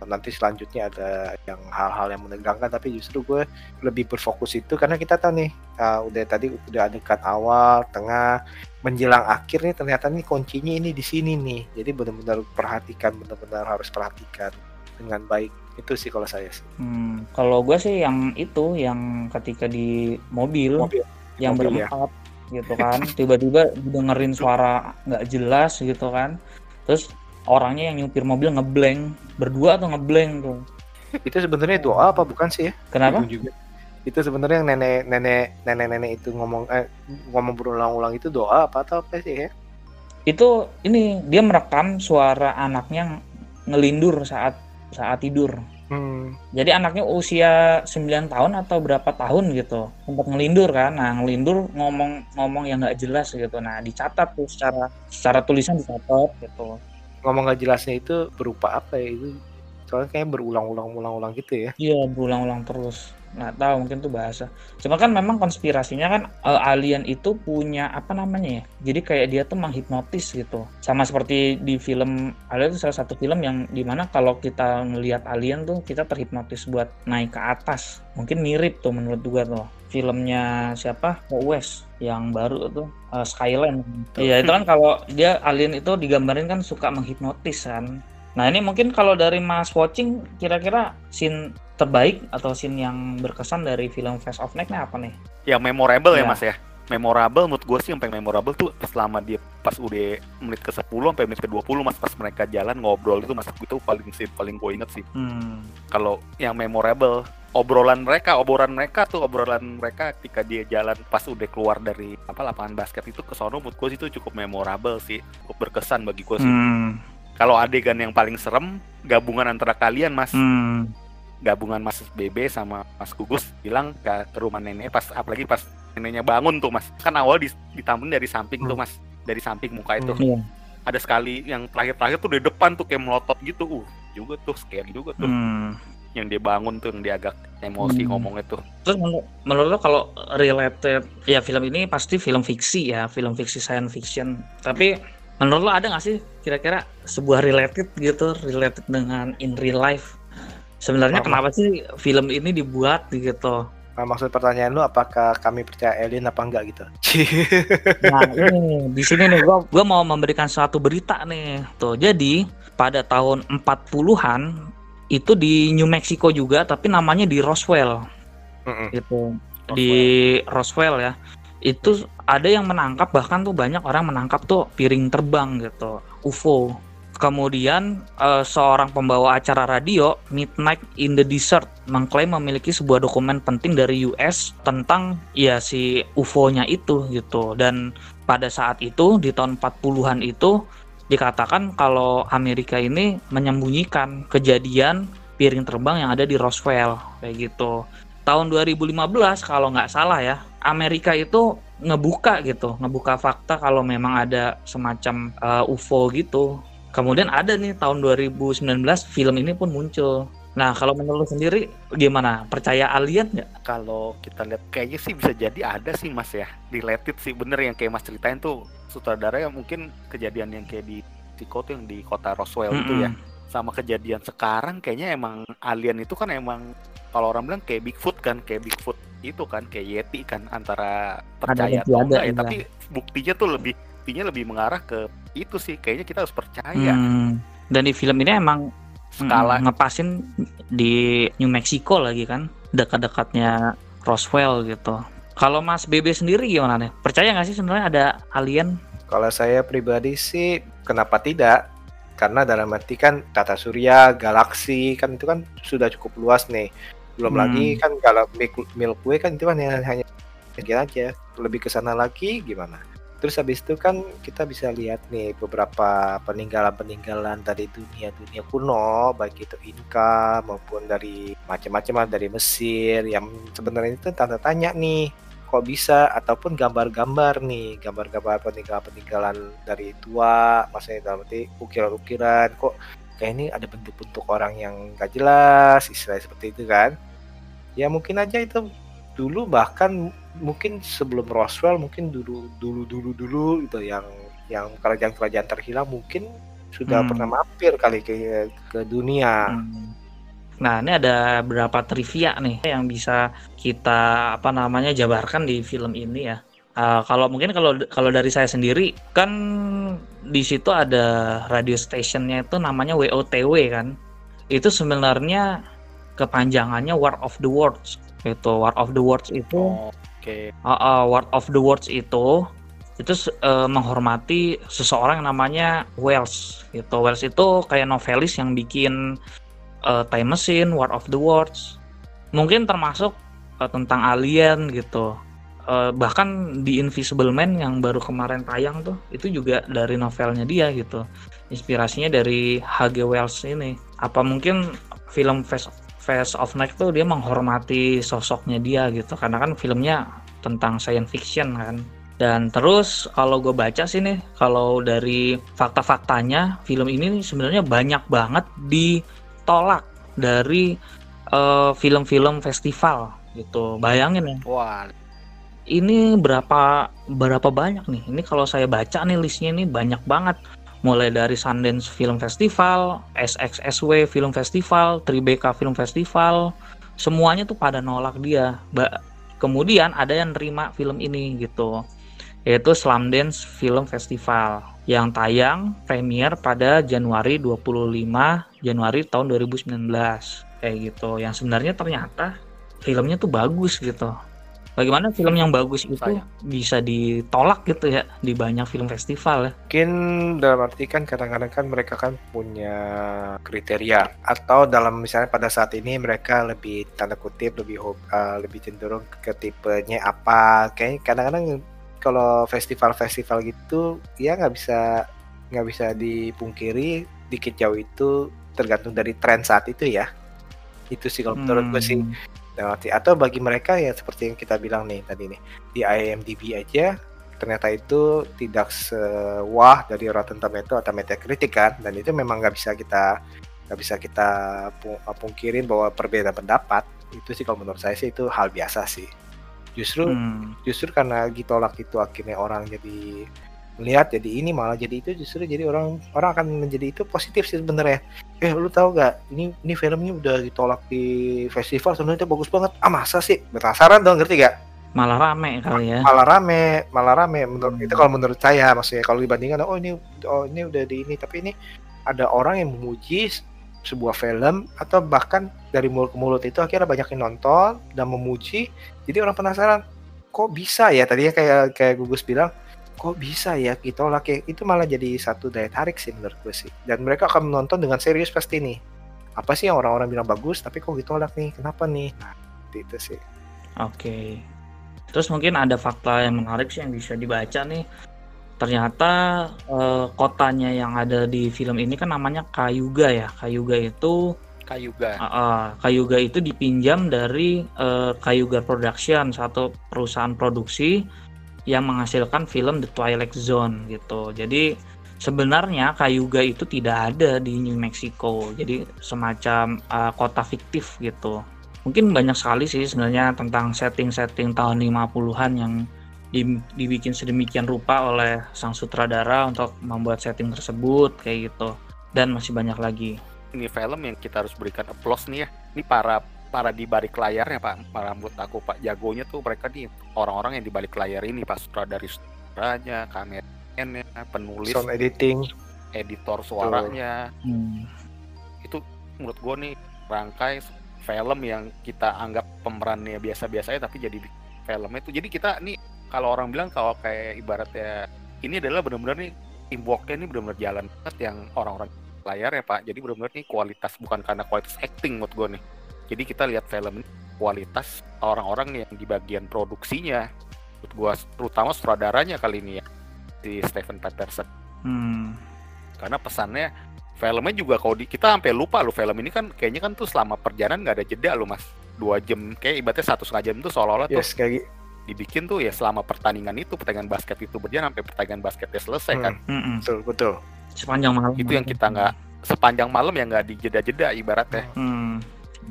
nanti selanjutnya ada yang hal-hal yang menegangkan tapi justru gue lebih berfokus itu karena kita tahu nih uh, udah tadi udah dekat awal tengah menjelang akhir nih ternyata nih kuncinya ini di sini nih jadi benar-benar perhatikan benar-benar harus perhatikan dengan baik itu sih kalau saya sih hmm, kalau gue sih yang itu yang ketika di mobil, mobil. yang mobil, ya. berempat ya. gitu kan tiba-tiba dengerin suara nggak jelas gitu kan terus orangnya yang nyupir mobil ngeblank berdua atau ngeblank tuh. Itu sebenarnya doa apa bukan sih ya? Kenapa? Itu juga. Itu sebenarnya yang nenek nenek nenek nenek itu ngomong eh, ngomong berulang-ulang itu doa apa atau apa sih ya? Itu ini dia merekam suara anaknya ngelindur saat saat tidur. Hmm. jadi anaknya usia 9 tahun atau berapa tahun gitu sempat ngelindur kan. Nah ngelindur ngomong ngomong yang nggak jelas gitu. Nah dicatat tuh secara secara tulisan dicatat gitu ngomong gak jelasnya itu berupa apa ya itu? Soalnya kayak berulang-ulang ulang-ulang gitu ya. Iya berulang-ulang terus. Nggak tahu mungkin tuh bahasa. Cuma kan memang konspirasinya kan uh, alien itu punya apa namanya ya? Jadi kayak dia tuh menghipnotis gitu. Sama seperti di film ada itu salah satu film yang di mana kalau kita ngelihat alien tuh kita terhipnotis buat naik ke atas. Mungkin mirip tuh menurut juga tuh. Filmnya siapa? West yang baru tuh uh, Skyland. Iya itu kan kalau dia alien itu digambarin kan suka menghipnotis kan. Nah ini mungkin kalau dari Mas watching kira-kira scene terbaik atau scene yang berkesan dari film Face of Neck apa nih? Yang memorable ya, ya Mas ya. Memorable menurut gue sih yang paling memorable tuh selama dia pas udah menit ke 10 sampai menit ke 20 mas pas mereka jalan ngobrol itu mas itu paling sih paling gue inget sih. Hmm. Kalau yang memorable obrolan mereka, obrolan mereka tuh obrolan mereka ketika dia jalan pas udah keluar dari apa lapangan basket itu ke sono menurut gue itu cukup memorable sih, cukup berkesan bagi gue sih. Hmm. Kalau adegan yang paling serem gabungan antara kalian mas, hmm. gabungan Mas Bebe sama Mas Gugus bilang ke, rumah nenek pas apalagi pas neneknya bangun tuh mas, kan awal ditampun dari samping hmm. tuh mas, dari samping muka itu. Hmm. Ada sekali yang terakhir-terakhir tuh di depan tuh kayak melotot gitu, uh juga tuh scary juga tuh. Hmm yang dia bangun tuh yang dia agak emosi hmm. ngomong itu. Terus menur menurut lo kalau related ya film ini pasti film fiksi ya, film fiksi science fiction. Tapi menurut lo ada nggak sih kira-kira sebuah related gitu, related dengan in real life? Sebenarnya apa? kenapa sih film ini dibuat gitu? Nah, maksud pertanyaan lu apakah kami percaya alien apa enggak gitu? nah ini di sini nih gua gua mau memberikan suatu berita nih. Tuh jadi pada tahun 40-an itu di New Mexico juga tapi namanya di Roswell. Mm-hmm. gitu. Roswell. di Roswell ya. Itu ada yang menangkap bahkan tuh banyak orang menangkap tuh piring terbang gitu. UFO kemudian uh, seorang pembawa acara radio Midnight in the Desert mengklaim memiliki sebuah dokumen penting dari US tentang ya si UFO-nya itu gitu. Dan pada saat itu di tahun 40-an itu dikatakan kalau Amerika ini menyembunyikan kejadian piring terbang yang ada di Roswell kayak gitu. Tahun 2015 kalau nggak salah ya, Amerika itu ngebuka gitu, ngebuka fakta kalau memang ada semacam uh, eh, UFO gitu. Kemudian ada nih tahun 2019 film ini pun muncul. Nah, kalau menurut sendiri gimana? Percaya alien nggak? Kalau kita lihat kayaknya sih bisa jadi ada sih Mas ya. Related sih bener yang kayak Mas ceritain tuh sutradara yang mungkin kejadian yang kayak di Tico tuh yang di kota Roswell mm -hmm. itu ya. Sama kejadian sekarang kayaknya emang alien itu kan emang kalau orang bilang kayak Bigfoot kan, kayak Bigfoot itu kan kayak Yeti kan antara percaya atau enggak ya, tapi buktinya tuh lebih buktinya lebih mengarah ke itu sih kayaknya kita harus percaya. Hmm. Dan di film ini emang skala mm, ngepasin di New Mexico lagi kan dekat-dekatnya Roswell gitu kalau Mas BB sendiri gimana nih? Percaya nggak sih sebenarnya ada alien? Kalau saya pribadi sih kenapa tidak? Karena dalam arti kan tata surya galaksi kan itu kan sudah cukup luas nih. Belum hmm. lagi kan kalau Milky Way kan itu kan hanya hanya aja. Lebih ke sana lagi gimana? Terus habis itu kan kita bisa lihat nih beberapa peninggalan-peninggalan dari dunia-dunia kuno, baik itu Inka maupun dari macam-macam dari Mesir yang sebenarnya itu tanda tanya nih kok bisa ataupun gambar-gambar nih gambar-gambar peninggalan-peninggalan dari tua maksudnya dalam arti ukiran-ukiran kok kayak ini ada bentuk-bentuk orang yang gak jelas istilah seperti itu kan ya mungkin aja itu dulu bahkan mungkin sebelum Roswell mungkin dulu dulu dulu dulu itu yang yang kerajaan-kerajaan terhilang mungkin sudah hmm. pernah mampir kali ke ke dunia. Hmm. Nah, ini ada beberapa trivia nih yang bisa kita apa namanya jabarkan di film ini ya. Uh, kalau mungkin kalau kalau dari saya sendiri kan di situ ada radio stationnya itu namanya WOTW kan. Itu sebenarnya kepanjangannya War of the Worlds. Itu War of the Worlds itu oh Oke. Okay. Uh, uh, Word of the Words itu itu uh, menghormati seseorang yang namanya Wells gitu. Wells itu kayak novelis yang bikin uh, Time Machine, War of the Words. Mungkin termasuk uh, tentang alien gitu. Uh, bahkan di Invisible Man yang baru kemarin tayang tuh itu juga dari novelnya dia gitu. Inspirasinya dari H.G. Wells ini. Apa mungkin film Face Face of Night tuh dia menghormati sosoknya dia gitu karena kan filmnya tentang science fiction kan dan terus kalau gue baca sih nih kalau dari fakta-faktanya film ini sebenarnya banyak banget ditolak dari film eh, film-film festival gitu. Bayangin ya. Wah ini berapa berapa banyak nih? Ini kalau saya baca nih listnya ini banyak banget. Mulai dari Sundance Film Festival, SXSW Film Festival, Tribeca Film Festival, semuanya tuh pada nolak dia. Ba kemudian ada yang nerima film ini gitu, yaitu Slamdance Film Festival yang tayang premier pada Januari 25 Januari tahun 2019 kayak gitu. Yang sebenarnya ternyata filmnya tuh bagus gitu bagaimana film yang bagus itu Sayang. bisa ditolak gitu ya di banyak film festival ya? Mungkin dalam arti kan kadang-kadang kan mereka kan punya kriteria atau dalam misalnya pada saat ini mereka lebih tanda kutip lebih uh, lebih cenderung ke tipenya apa kayak kadang-kadang kalau festival-festival gitu ya nggak bisa nggak bisa dipungkiri dikit jauh itu tergantung dari tren saat itu ya itu sih kalau menurut hmm. gue sih lewati atau bagi mereka ya seperti yang kita bilang nih tadi nih di IMDb aja ternyata itu tidak sewah dari Rotten Tomato atau Metacritic kan dan itu memang nggak bisa kita nggak bisa kita pungkirin bahwa perbedaan pendapat itu sih kalau menurut saya sih itu hal biasa sih justru hmm. justru karena ditolak itu akhirnya orang jadi melihat jadi ini malah jadi itu justru jadi orang orang akan menjadi itu positif sih sebenarnya. Eh lu tahu gak ini ini filmnya udah ditolak di festival sebenarnya bagus banget. Ah masa sih? Penasaran dong ngerti gak malah rame kali ya. Malah rame malah rame. Menurut hmm. itu kalau menurut saya maksudnya kalau dibandingkan oh ini oh ini udah di ini. Tapi ini ada orang yang memuji sebuah film atau bahkan dari mulut ke mulut itu akhirnya banyak yang nonton dan memuji. Jadi orang penasaran kok bisa ya? Tadinya kayak kayak Gugus bilang kok bisa ya ditolak ya itu malah jadi satu daya tarik sih menurut gue sih. Dan mereka akan menonton dengan serius pasti nih. Apa sih yang orang-orang bilang bagus tapi kok ditolak nih? Kenapa nih? Nah itu sih. Oke. Okay. terus mungkin ada fakta yang menarik sih yang bisa dibaca nih. Ternyata eh, kotanya yang ada di film ini kan namanya Kayuga ya. Kayuga itu Kayuga. Uh, uh, Kayuga itu dipinjam dari uh, Kayuga Production, satu perusahaan produksi yang menghasilkan film The Twilight Zone gitu. Jadi sebenarnya Cayuga itu tidak ada di New Mexico. Jadi semacam uh, kota fiktif gitu. Mungkin banyak sekali sih sebenarnya tentang setting-setting tahun 50-an yang dibikin sedemikian rupa oleh sang sutradara untuk membuat setting tersebut kayak gitu. Dan masih banyak lagi. Ini film yang kita harus berikan applause nih ya. Ini para para di balik layarnya pak. Para menurut aku pak jagonya tuh mereka nih orang-orang yang di balik layar ini pak. Sutradara sutranya kameranya penulis sound editing. editor suaranya. Hmm. itu menurut gue nih rangkai film yang kita anggap pemerannya biasa-biasa ya tapi jadi film itu. Jadi kita nih kalau orang bilang kalau kayak ibaratnya ini adalah benar-benar nih teamworknya ini benar-benar jalan banget yang orang-orang layar ya pak. Jadi benar-benar nih kualitas bukan karena kualitas acting menurut gue nih jadi kita lihat film kualitas orang-orang yang di bagian produksinya, menurut gua terutama sutradaranya kali ini ya. si Stephen Patterson. Hmm. Karena pesannya filmnya juga kalau di, kita sampai lupa lo film ini kan kayaknya kan tuh selama perjalanan nggak ada jeda lo mas dua jam kayak ibaratnya satu setengah jam tuh seolah-olah tuh Yes, kayak gi- dibikin tuh ya selama pertandingan itu pertandingan basket itu berjalan sampai pertandingan basketnya selesai Hmm. kan Mm-mm. betul betul. Sepanjang malam. itu yang kita nggak sepanjang malam ya nggak dijeda-jeda ibaratnya Hmm.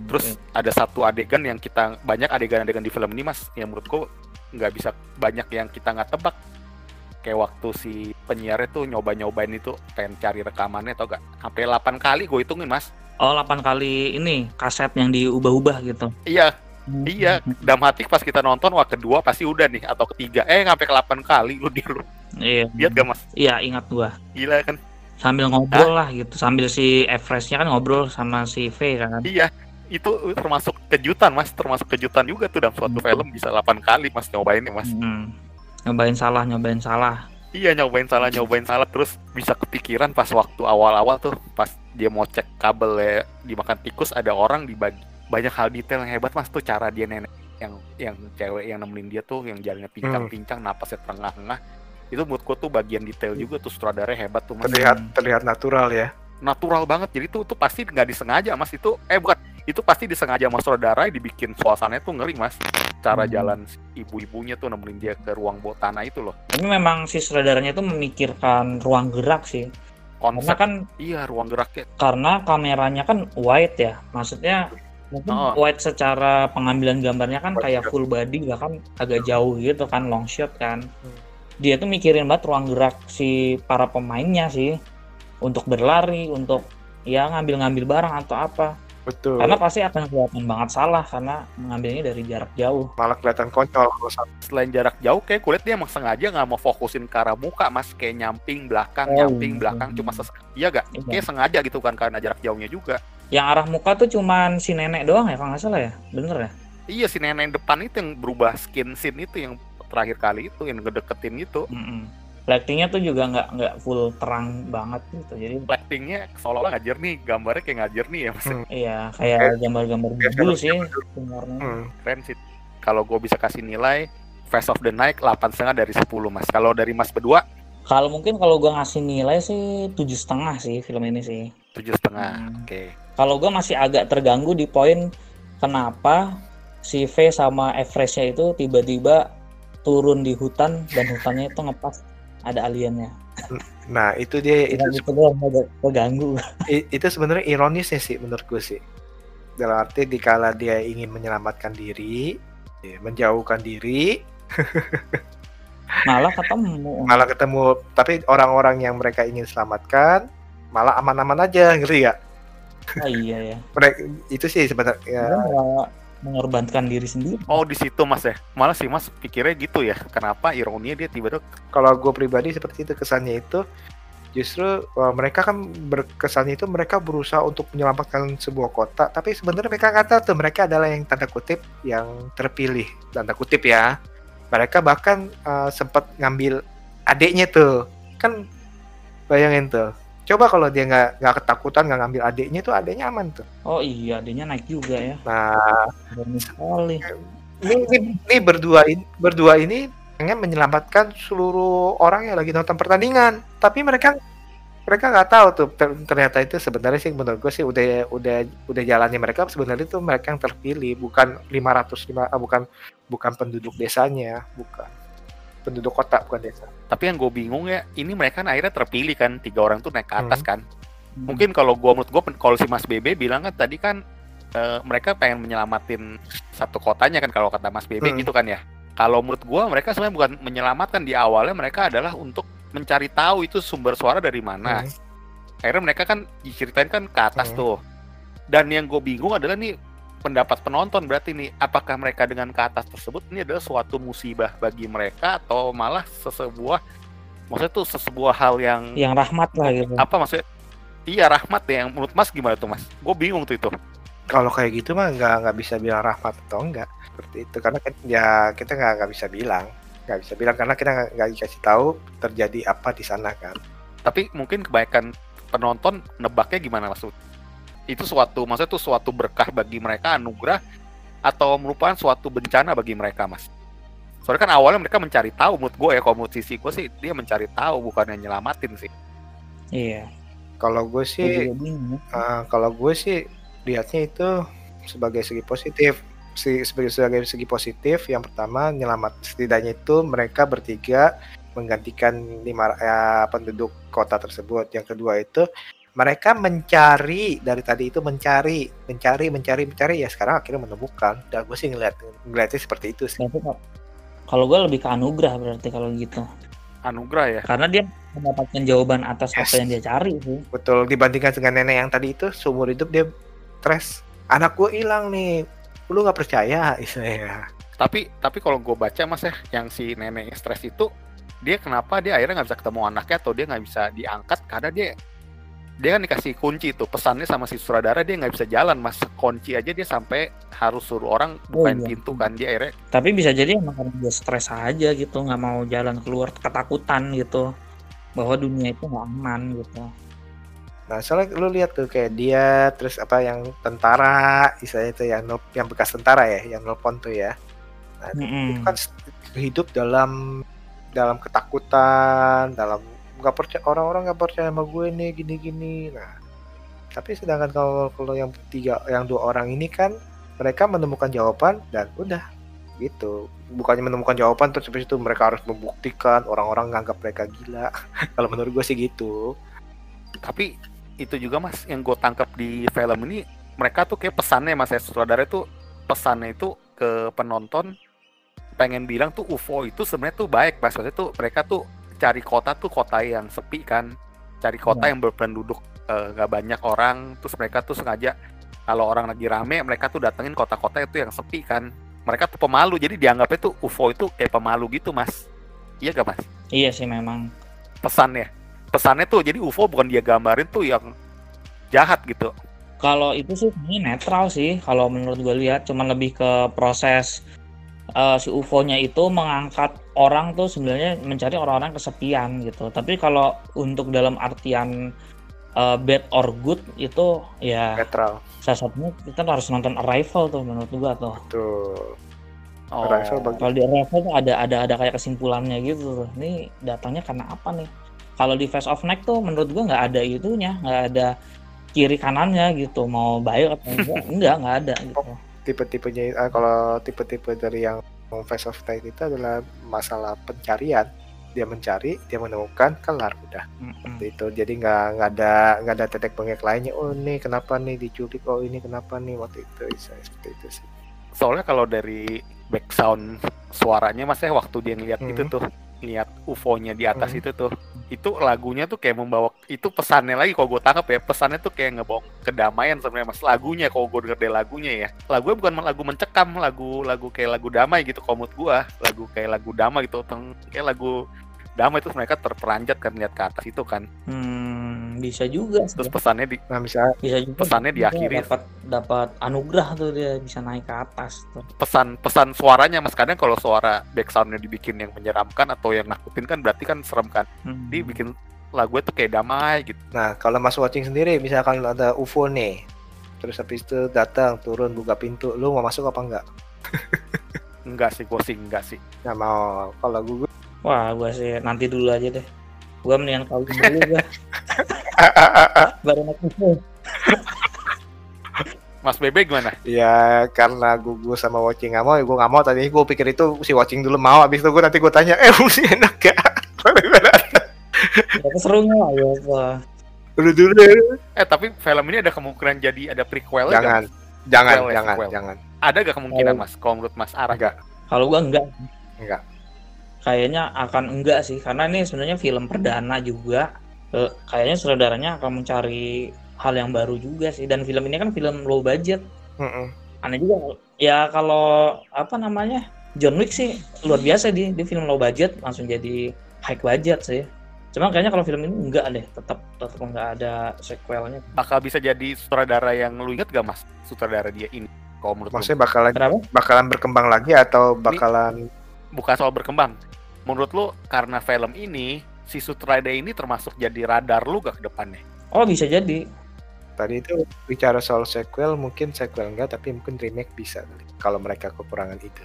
Terus ada satu adegan yang kita banyak adegan-adegan di film ini mas yang menurutku nggak bisa banyak yang kita nggak tebak. Kayak waktu si penyiarnya tuh nyoba-nyobain itu pengen cari rekamannya atau gak sampai 8 kali gue hitungin mas. Oh, 8 kali ini kaset yang diubah-ubah gitu. iya. Iya. Dalam hati pas kita nonton wah kedua pasti udah nih atau ketiga. Eh sampai ke 8 kali lu di lu. Iya. lihat gak mas? Iya, ingat gua. gila kan? Sambil ngobrol lah gitu, sambil si Everest-nya kan ngobrol sama si V kan. iya itu termasuk kejutan mas termasuk kejutan juga tuh dalam suatu Hmm. film bisa 8 kali mas nyobainnya mas Hmm. Nyobain salah, nyobain salah. Iya nyobain salah nyobain salah terus bisa kepikiran pas waktu awal-awal tuh pas dia mau cek kabel ya dimakan tikus ada orang dibagi banyak hal detail yang hebat mas tuh cara dia nenek yang yang cewek yang nemenin dia tuh yang jalannya pincang-pincang napasnya tengah-tengah itu menurut gua tuh bagian detail juga tuh sutradaranya hebat tuh mas Terlihat Hmm. terlihat natural ya. Natural banget jadi tuh tuh pasti nggak disengaja mas itu eh bukan itu pasti disengaja sama sutradara dibikin suasananya tuh ngeri mas cara Hmm. jalan si ibu-ibunya tuh nemenin dia ke ruang bawah tanah itu loh Tapi memang si sutradaranya itu memikirkan ruang gerak sih. Karena konsep kan iya ruang geraknya karena kameranya kan wide ya. Maksudnya mungkin Oh. wide secara pengambilan gambarnya kan kayak full body bahkan agak jauh gitu kan long shot kan. Hmm. Dia tuh mikirin banget ruang gerak si para pemainnya sih untuk berlari, untuk ya ngambil-ngambil barang atau apa. Betul. Karena pasti akan kelihatan banget salah karena mengambilnya dari jarak jauh. malah kelihatan konyol selain jarak jauh kayak kulit dia emang sengaja nggak mau fokusin ke arah muka mas kayak nyamping belakang Oh, nyamping iya. belakang cuma ses iya gak Iya. kayak sengaja gitu kan karena jarak jauhnya juga Yang arah muka tuh cuman si nenek doang ya kalau nggak salah ya, bener ya? iya si nenek depan itu yang berubah skin scene itu yang terakhir kali itu yang ngedeketin itu Mm-mm. Lightingnya tuh juga nggak nggak full terang banget gitu, jadi lightingnya seolah-olah nggak jernih gambarnya kayak nggak jernih ya mas Hmm. iya kayak gambar-gambar Kayak dulu sih sebenarnya. Hmm. keren sih kalau gue bisa kasih nilai Face of the Night 8 setengah dari 10 mas kalau dari mas berdua Kalau mungkin kalau gua ngasih nilai sih tujuh setengah sih film ini sih. tujuh setengah Hmm. oke Kalau gua masih agak terganggu di poin kenapa si V sama Everest-nya itu tiba-tiba turun di hutan dan hutannya itu ngepas ada aliennya. Nah itu dia itu Itu, terganggu. Itu sebenarnya ironisnya sih menurut gue sih dalam arti dikala dia ingin menyelamatkan diri ya, menjauhkan diri Malah ketemu. malah ketemu tapi orang-orang yang mereka ingin selamatkan malah aman-aman aja ngerti ya Oh iya ya. mereka itu sih sebenarnya ya, malah mengorbankan diri sendiri. oh di situ mas ya? Malah sih mas pikirnya gitu ya? Kenapa ironinya dia tiba-tiba kalau gue pribadi seperti itu kesannya itu justru wah, mereka kan berkesannya itu mereka berusaha untuk menyelamatkan sebuah kota tapi sebenarnya mereka nggak tahu tuh mereka adalah yang tanda kutip yang terpilih tanda kutip ya. Mereka bahkan eh, sempat ngambil adiknya tuh. Kan bayangin tuh coba kalau dia nggak nggak ketakutan nggak ngambil adiknya tuh adiknya aman tuh. Oh iya, adanya naik juga ya. nah. Sekali. ini, ini, ini berdua ini berdua ini pengen menyelamatkan seluruh orang yang lagi nonton pertandingan. Tapi mereka mereka nggak tahu tuh ter- ternyata itu sebenarnya sih menurut gue sih udah udah udah jalannya mereka sebenarnya itu mereka yang terpilih bukan 500 lima, ah, bukan bukan penduduk desanya bukan. Penduduk kota bukan desa Tapi yang gue bingung ya, ini mereka kan akhirnya terpilih kan, tiga orang tuh naik ke atas kan. Hmm. Mungkin kalau gue menurut gue, kalau si Mas BB bilang kan tadi kan eh, mereka pengen menyelamatin satu kotanya kan kalau kata Mas BB Hmm. gitu kan ya. Kalau menurut gue mereka sebenarnya bukan menyelamatkan di awalnya mereka adalah untuk mencari tahu itu sumber suara dari mana. Hmm. Akhirnya mereka kan diceritain kan ke atas Hmm. tuh. Dan yang gue bingung adalah nih pendapat penonton berarti nih apakah mereka dengan ke atas tersebut ini adalah suatu musibah bagi mereka atau malah sesebuah maksudnya tuh sesebuah hal yang Yang rahmat lah gitu. apa maksudnya? Iya rahmat ya yang menurut mas gimana tuh mas? Gue bingung tuh itu. Kalau kayak gitu mah nggak nggak bisa bilang rahmat atau enggak seperti itu karena kan ya kita nggak nggak bisa bilang. Nggak bisa bilang karena kita nggak nggak dikasih tahu terjadi apa di sana kan. Tapi mungkin kebanyakan penonton nebaknya gimana maksud itu suatu maksudnya tuh suatu berkah bagi mereka anugerah atau merupakan suatu bencana bagi mereka mas Soalnya kan awalnya mereka mencari tahu mood gue ya, kalau sisi gue sih dia mencari tahu bukan yang nyelamatin sih. Iya. Kalau gue sih, uh, kalau gue sih lihatnya itu sebagai segi positif. Si, sebagai sebagai segi positif, yang pertama nyelamat setidaknya itu mereka bertiga menggantikan lima ya, penduduk kota tersebut. Yang kedua itu mereka mencari dari tadi itu mencari, mencari, mencari, mencari ya sekarang akhirnya menemukan. Dan gue sih ngeliat ngeliatnya seperti itu sih. Kalau gue lebih ke anugerah berarti kalau gitu. Anugerah ya? Karena dia mendapatkan jawaban atas yes. apa yang dia cari sih. Betul, dibandingkan dengan nenek yang tadi itu seumur hidup dia stres. Anak gue hilang nih, lu nggak percaya istilahnya. Tapi tapi kalau gue baca mas ya, yang si nenek stres itu dia kenapa dia akhirnya nggak bisa ketemu anaknya atau dia nggak bisa diangkat karena dia dia kan dikasih kunci itu pesannya sama si sutradara dia nggak bisa jalan mas kunci aja dia sampai harus suruh orang bukain oh, iya. pintu kan dia akhirnya tapi bisa jadi emang karena dia stres aja gitu nggak mau jalan keluar ketakutan gitu bahwa dunia itu nggak aman gitu nah soalnya lu lihat tuh kayak dia terus apa yang tentara istilahnya itu yang yang bekas tentara ya yang nelpon tuh ya nah, mm -hmm. itu kan hidup dalam dalam ketakutan dalam nggak percaya orang-orang nggak percaya sama gue nih gini-gini. Nah tapi sedangkan kalau kalau yang tiga yang dua orang ini kan mereka menemukan jawaban dan udah gitu. Bukannya menemukan jawaban terus habis itu mereka harus membuktikan orang-orang nganggap mereka gila. Kalau menurut gue sih gitu. Tapi itu juga mas yang gue tangkap di film ini mereka tuh kayak pesannya mas ya. Sutradara itu pesannya itu ke penonton pengen bilang tuh UFO itu sebenarnya tuh baik maksudnya tuh mereka tuh cari kota tuh kota yang sepi kan. Cari kota hmm. yang berpenduduk uh, gak banyak orang. Terus mereka tuh sengaja kalau orang lagi rame mereka tuh datengin kota-kota itu yang sepi kan. Mereka tuh pemalu jadi dianggapnya tuh UFO itu kayak pemalu gitu mas. Iya gak mas? Iya sih memang. Pesannya. Pesannya tuh jadi UFO bukan dia gambarin tuh yang jahat gitu. Kalau itu sih ini netral sih kalau menurut gue lihat. Cuman lebih ke proses uh, si UFO-nya itu mengangkat orang tuh sebenarnya mencari orang-orang kesepian gitu. Tapi kalau untuk dalam artian uh, bad or good itu ya netral. Salah satunya kita harus nonton Arrival tuh menurut gua tuh. Betul. Oh. Kalau di Arrival tuh ada ada ada kayak kesimpulannya gitu. Ini datangnya karena apa nih? Kalau di Face of Night tuh menurut gua nggak ada itunya, nggak ada kiri kanannya gitu mau baik atau enggak enggak nggak ada gitu tipe-tipenya uh, kalau tipe-tipe dari yang Face of Time itu adalah masalah pencarian. Dia mencari dia menemukan kelar udah. Mm-hmm. itu. Jadi nggak nggak ada nggak ada tetek bengek lainnya. Oh ini kenapa nih diculik? Oh ini kenapa nih? Waktu itu seperti itu sih. Soalnya kalau dari background suaranya mas ya waktu dia ngeliat mm-hmm. itu tuh lihat UFO-nya di atas hmm. itu tuh itu lagunya tuh kayak membawa itu pesannya lagi kalau gue tangkap ya pesannya tuh kayak ngebawa kedamaian sebenarnya mas lagunya kalau gue denger deh lagunya ya. Lagunya bukan lagu mencekam lagu lagu kayak lagu damai gitu komut gue lagu kayak lagu damai gitu kayak lagu damai itu mereka terperanjat kan lihat ke atas itu kan. Hmm bisa juga terus pesannya di nah, bisa. Bisa juga. Pesannya diakhiri. dapat dapat anugerah tuh dia bisa naik ke atas tuh. Pesan pesan suaranya mas. Kadang kalau suara backsoundnya dibikin yang menyeramkan atau yang nakutin kan berarti kan serem kan. Hmm. dibikin lagu itu kayak damai gitu. Nah kalau mas watching sendiri misalkan ada UFO nih terus habis itu datang turun buka pintu lu mau masuk apa enggak? Enggak sih gue sih enggak sih. Nggak mau. Kalau gue wah gue sih nanti dulu aja deh gue mendingan tahu dulu gue baru naik Mas Bebe gimana? Ya karena gue sama Watching gak mau, ya gue gak mau tadi gue pikir itu si Watching dulu mau, abis itu gue nanti gue tanya, eh sih enak gak? ya serunya lah ya Pak. Udah dulu Eh tapi film ini ada kemungkinan jadi ada prequel Jangan, gak? jangan, prequel, jangan, jangan. Ada gak kemungkinan oh. mas? Kalau menurut Mas Ara? Enggak. Kalau gue enggak. Enggak. Kayaknya akan enggak sih, karena ini sebenarnya film perdana juga. Uh, kayaknya saudaranya akan mencari hal yang baru juga sih. Dan film ini kan film low budget. Mm -mm. aneh juga. Ya kalau apa namanya John Wick sih luar biasa di di film low budget langsung jadi high budget sih. Cuma kayaknya kalau film ini enggak deh tetap tetap enggak ada sequelnya. Bakal bisa jadi sutradara yang lu inget gak mas? Sutradara dia ini kalau menurut maksudnya bakalan Kenapa? bakalan berkembang lagi atau bakalan ini bukan soal berkembang menurut lu karena film ini si Sutradara ini termasuk jadi radar lu gak ke depannya? Oh bisa jadi. Tadi itu bicara soal sequel, mungkin sequel enggak, tapi mungkin remake bisa kalau mereka kekurangan itu.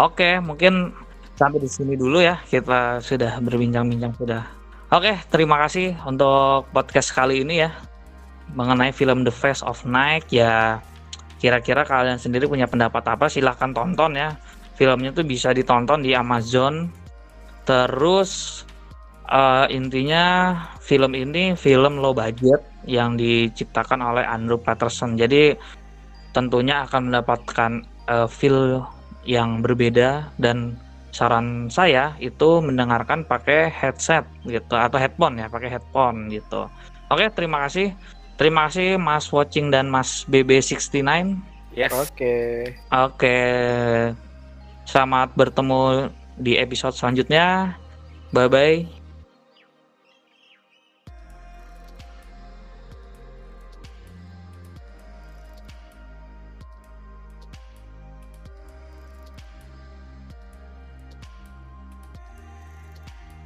Oke, mungkin sampai di sini dulu ya. Kita sudah berbincang-bincang sudah. Oke, terima kasih untuk podcast kali ini ya mengenai film The Face of Night ya. Kira-kira kalian sendiri punya pendapat apa? Silahkan tonton ya. Filmnya tuh bisa ditonton di Amazon. Terus uh, intinya film ini film low budget yang diciptakan oleh Andrew Patterson. Jadi tentunya akan mendapatkan uh, feel yang berbeda dan saran saya itu mendengarkan pakai headset gitu atau headphone ya pakai headphone gitu. Oke terima kasih. Terima kasih Mas Watching dan Mas BB69 yes. Oke. Oke selamat bertemu di episode selanjutnya. Bye bye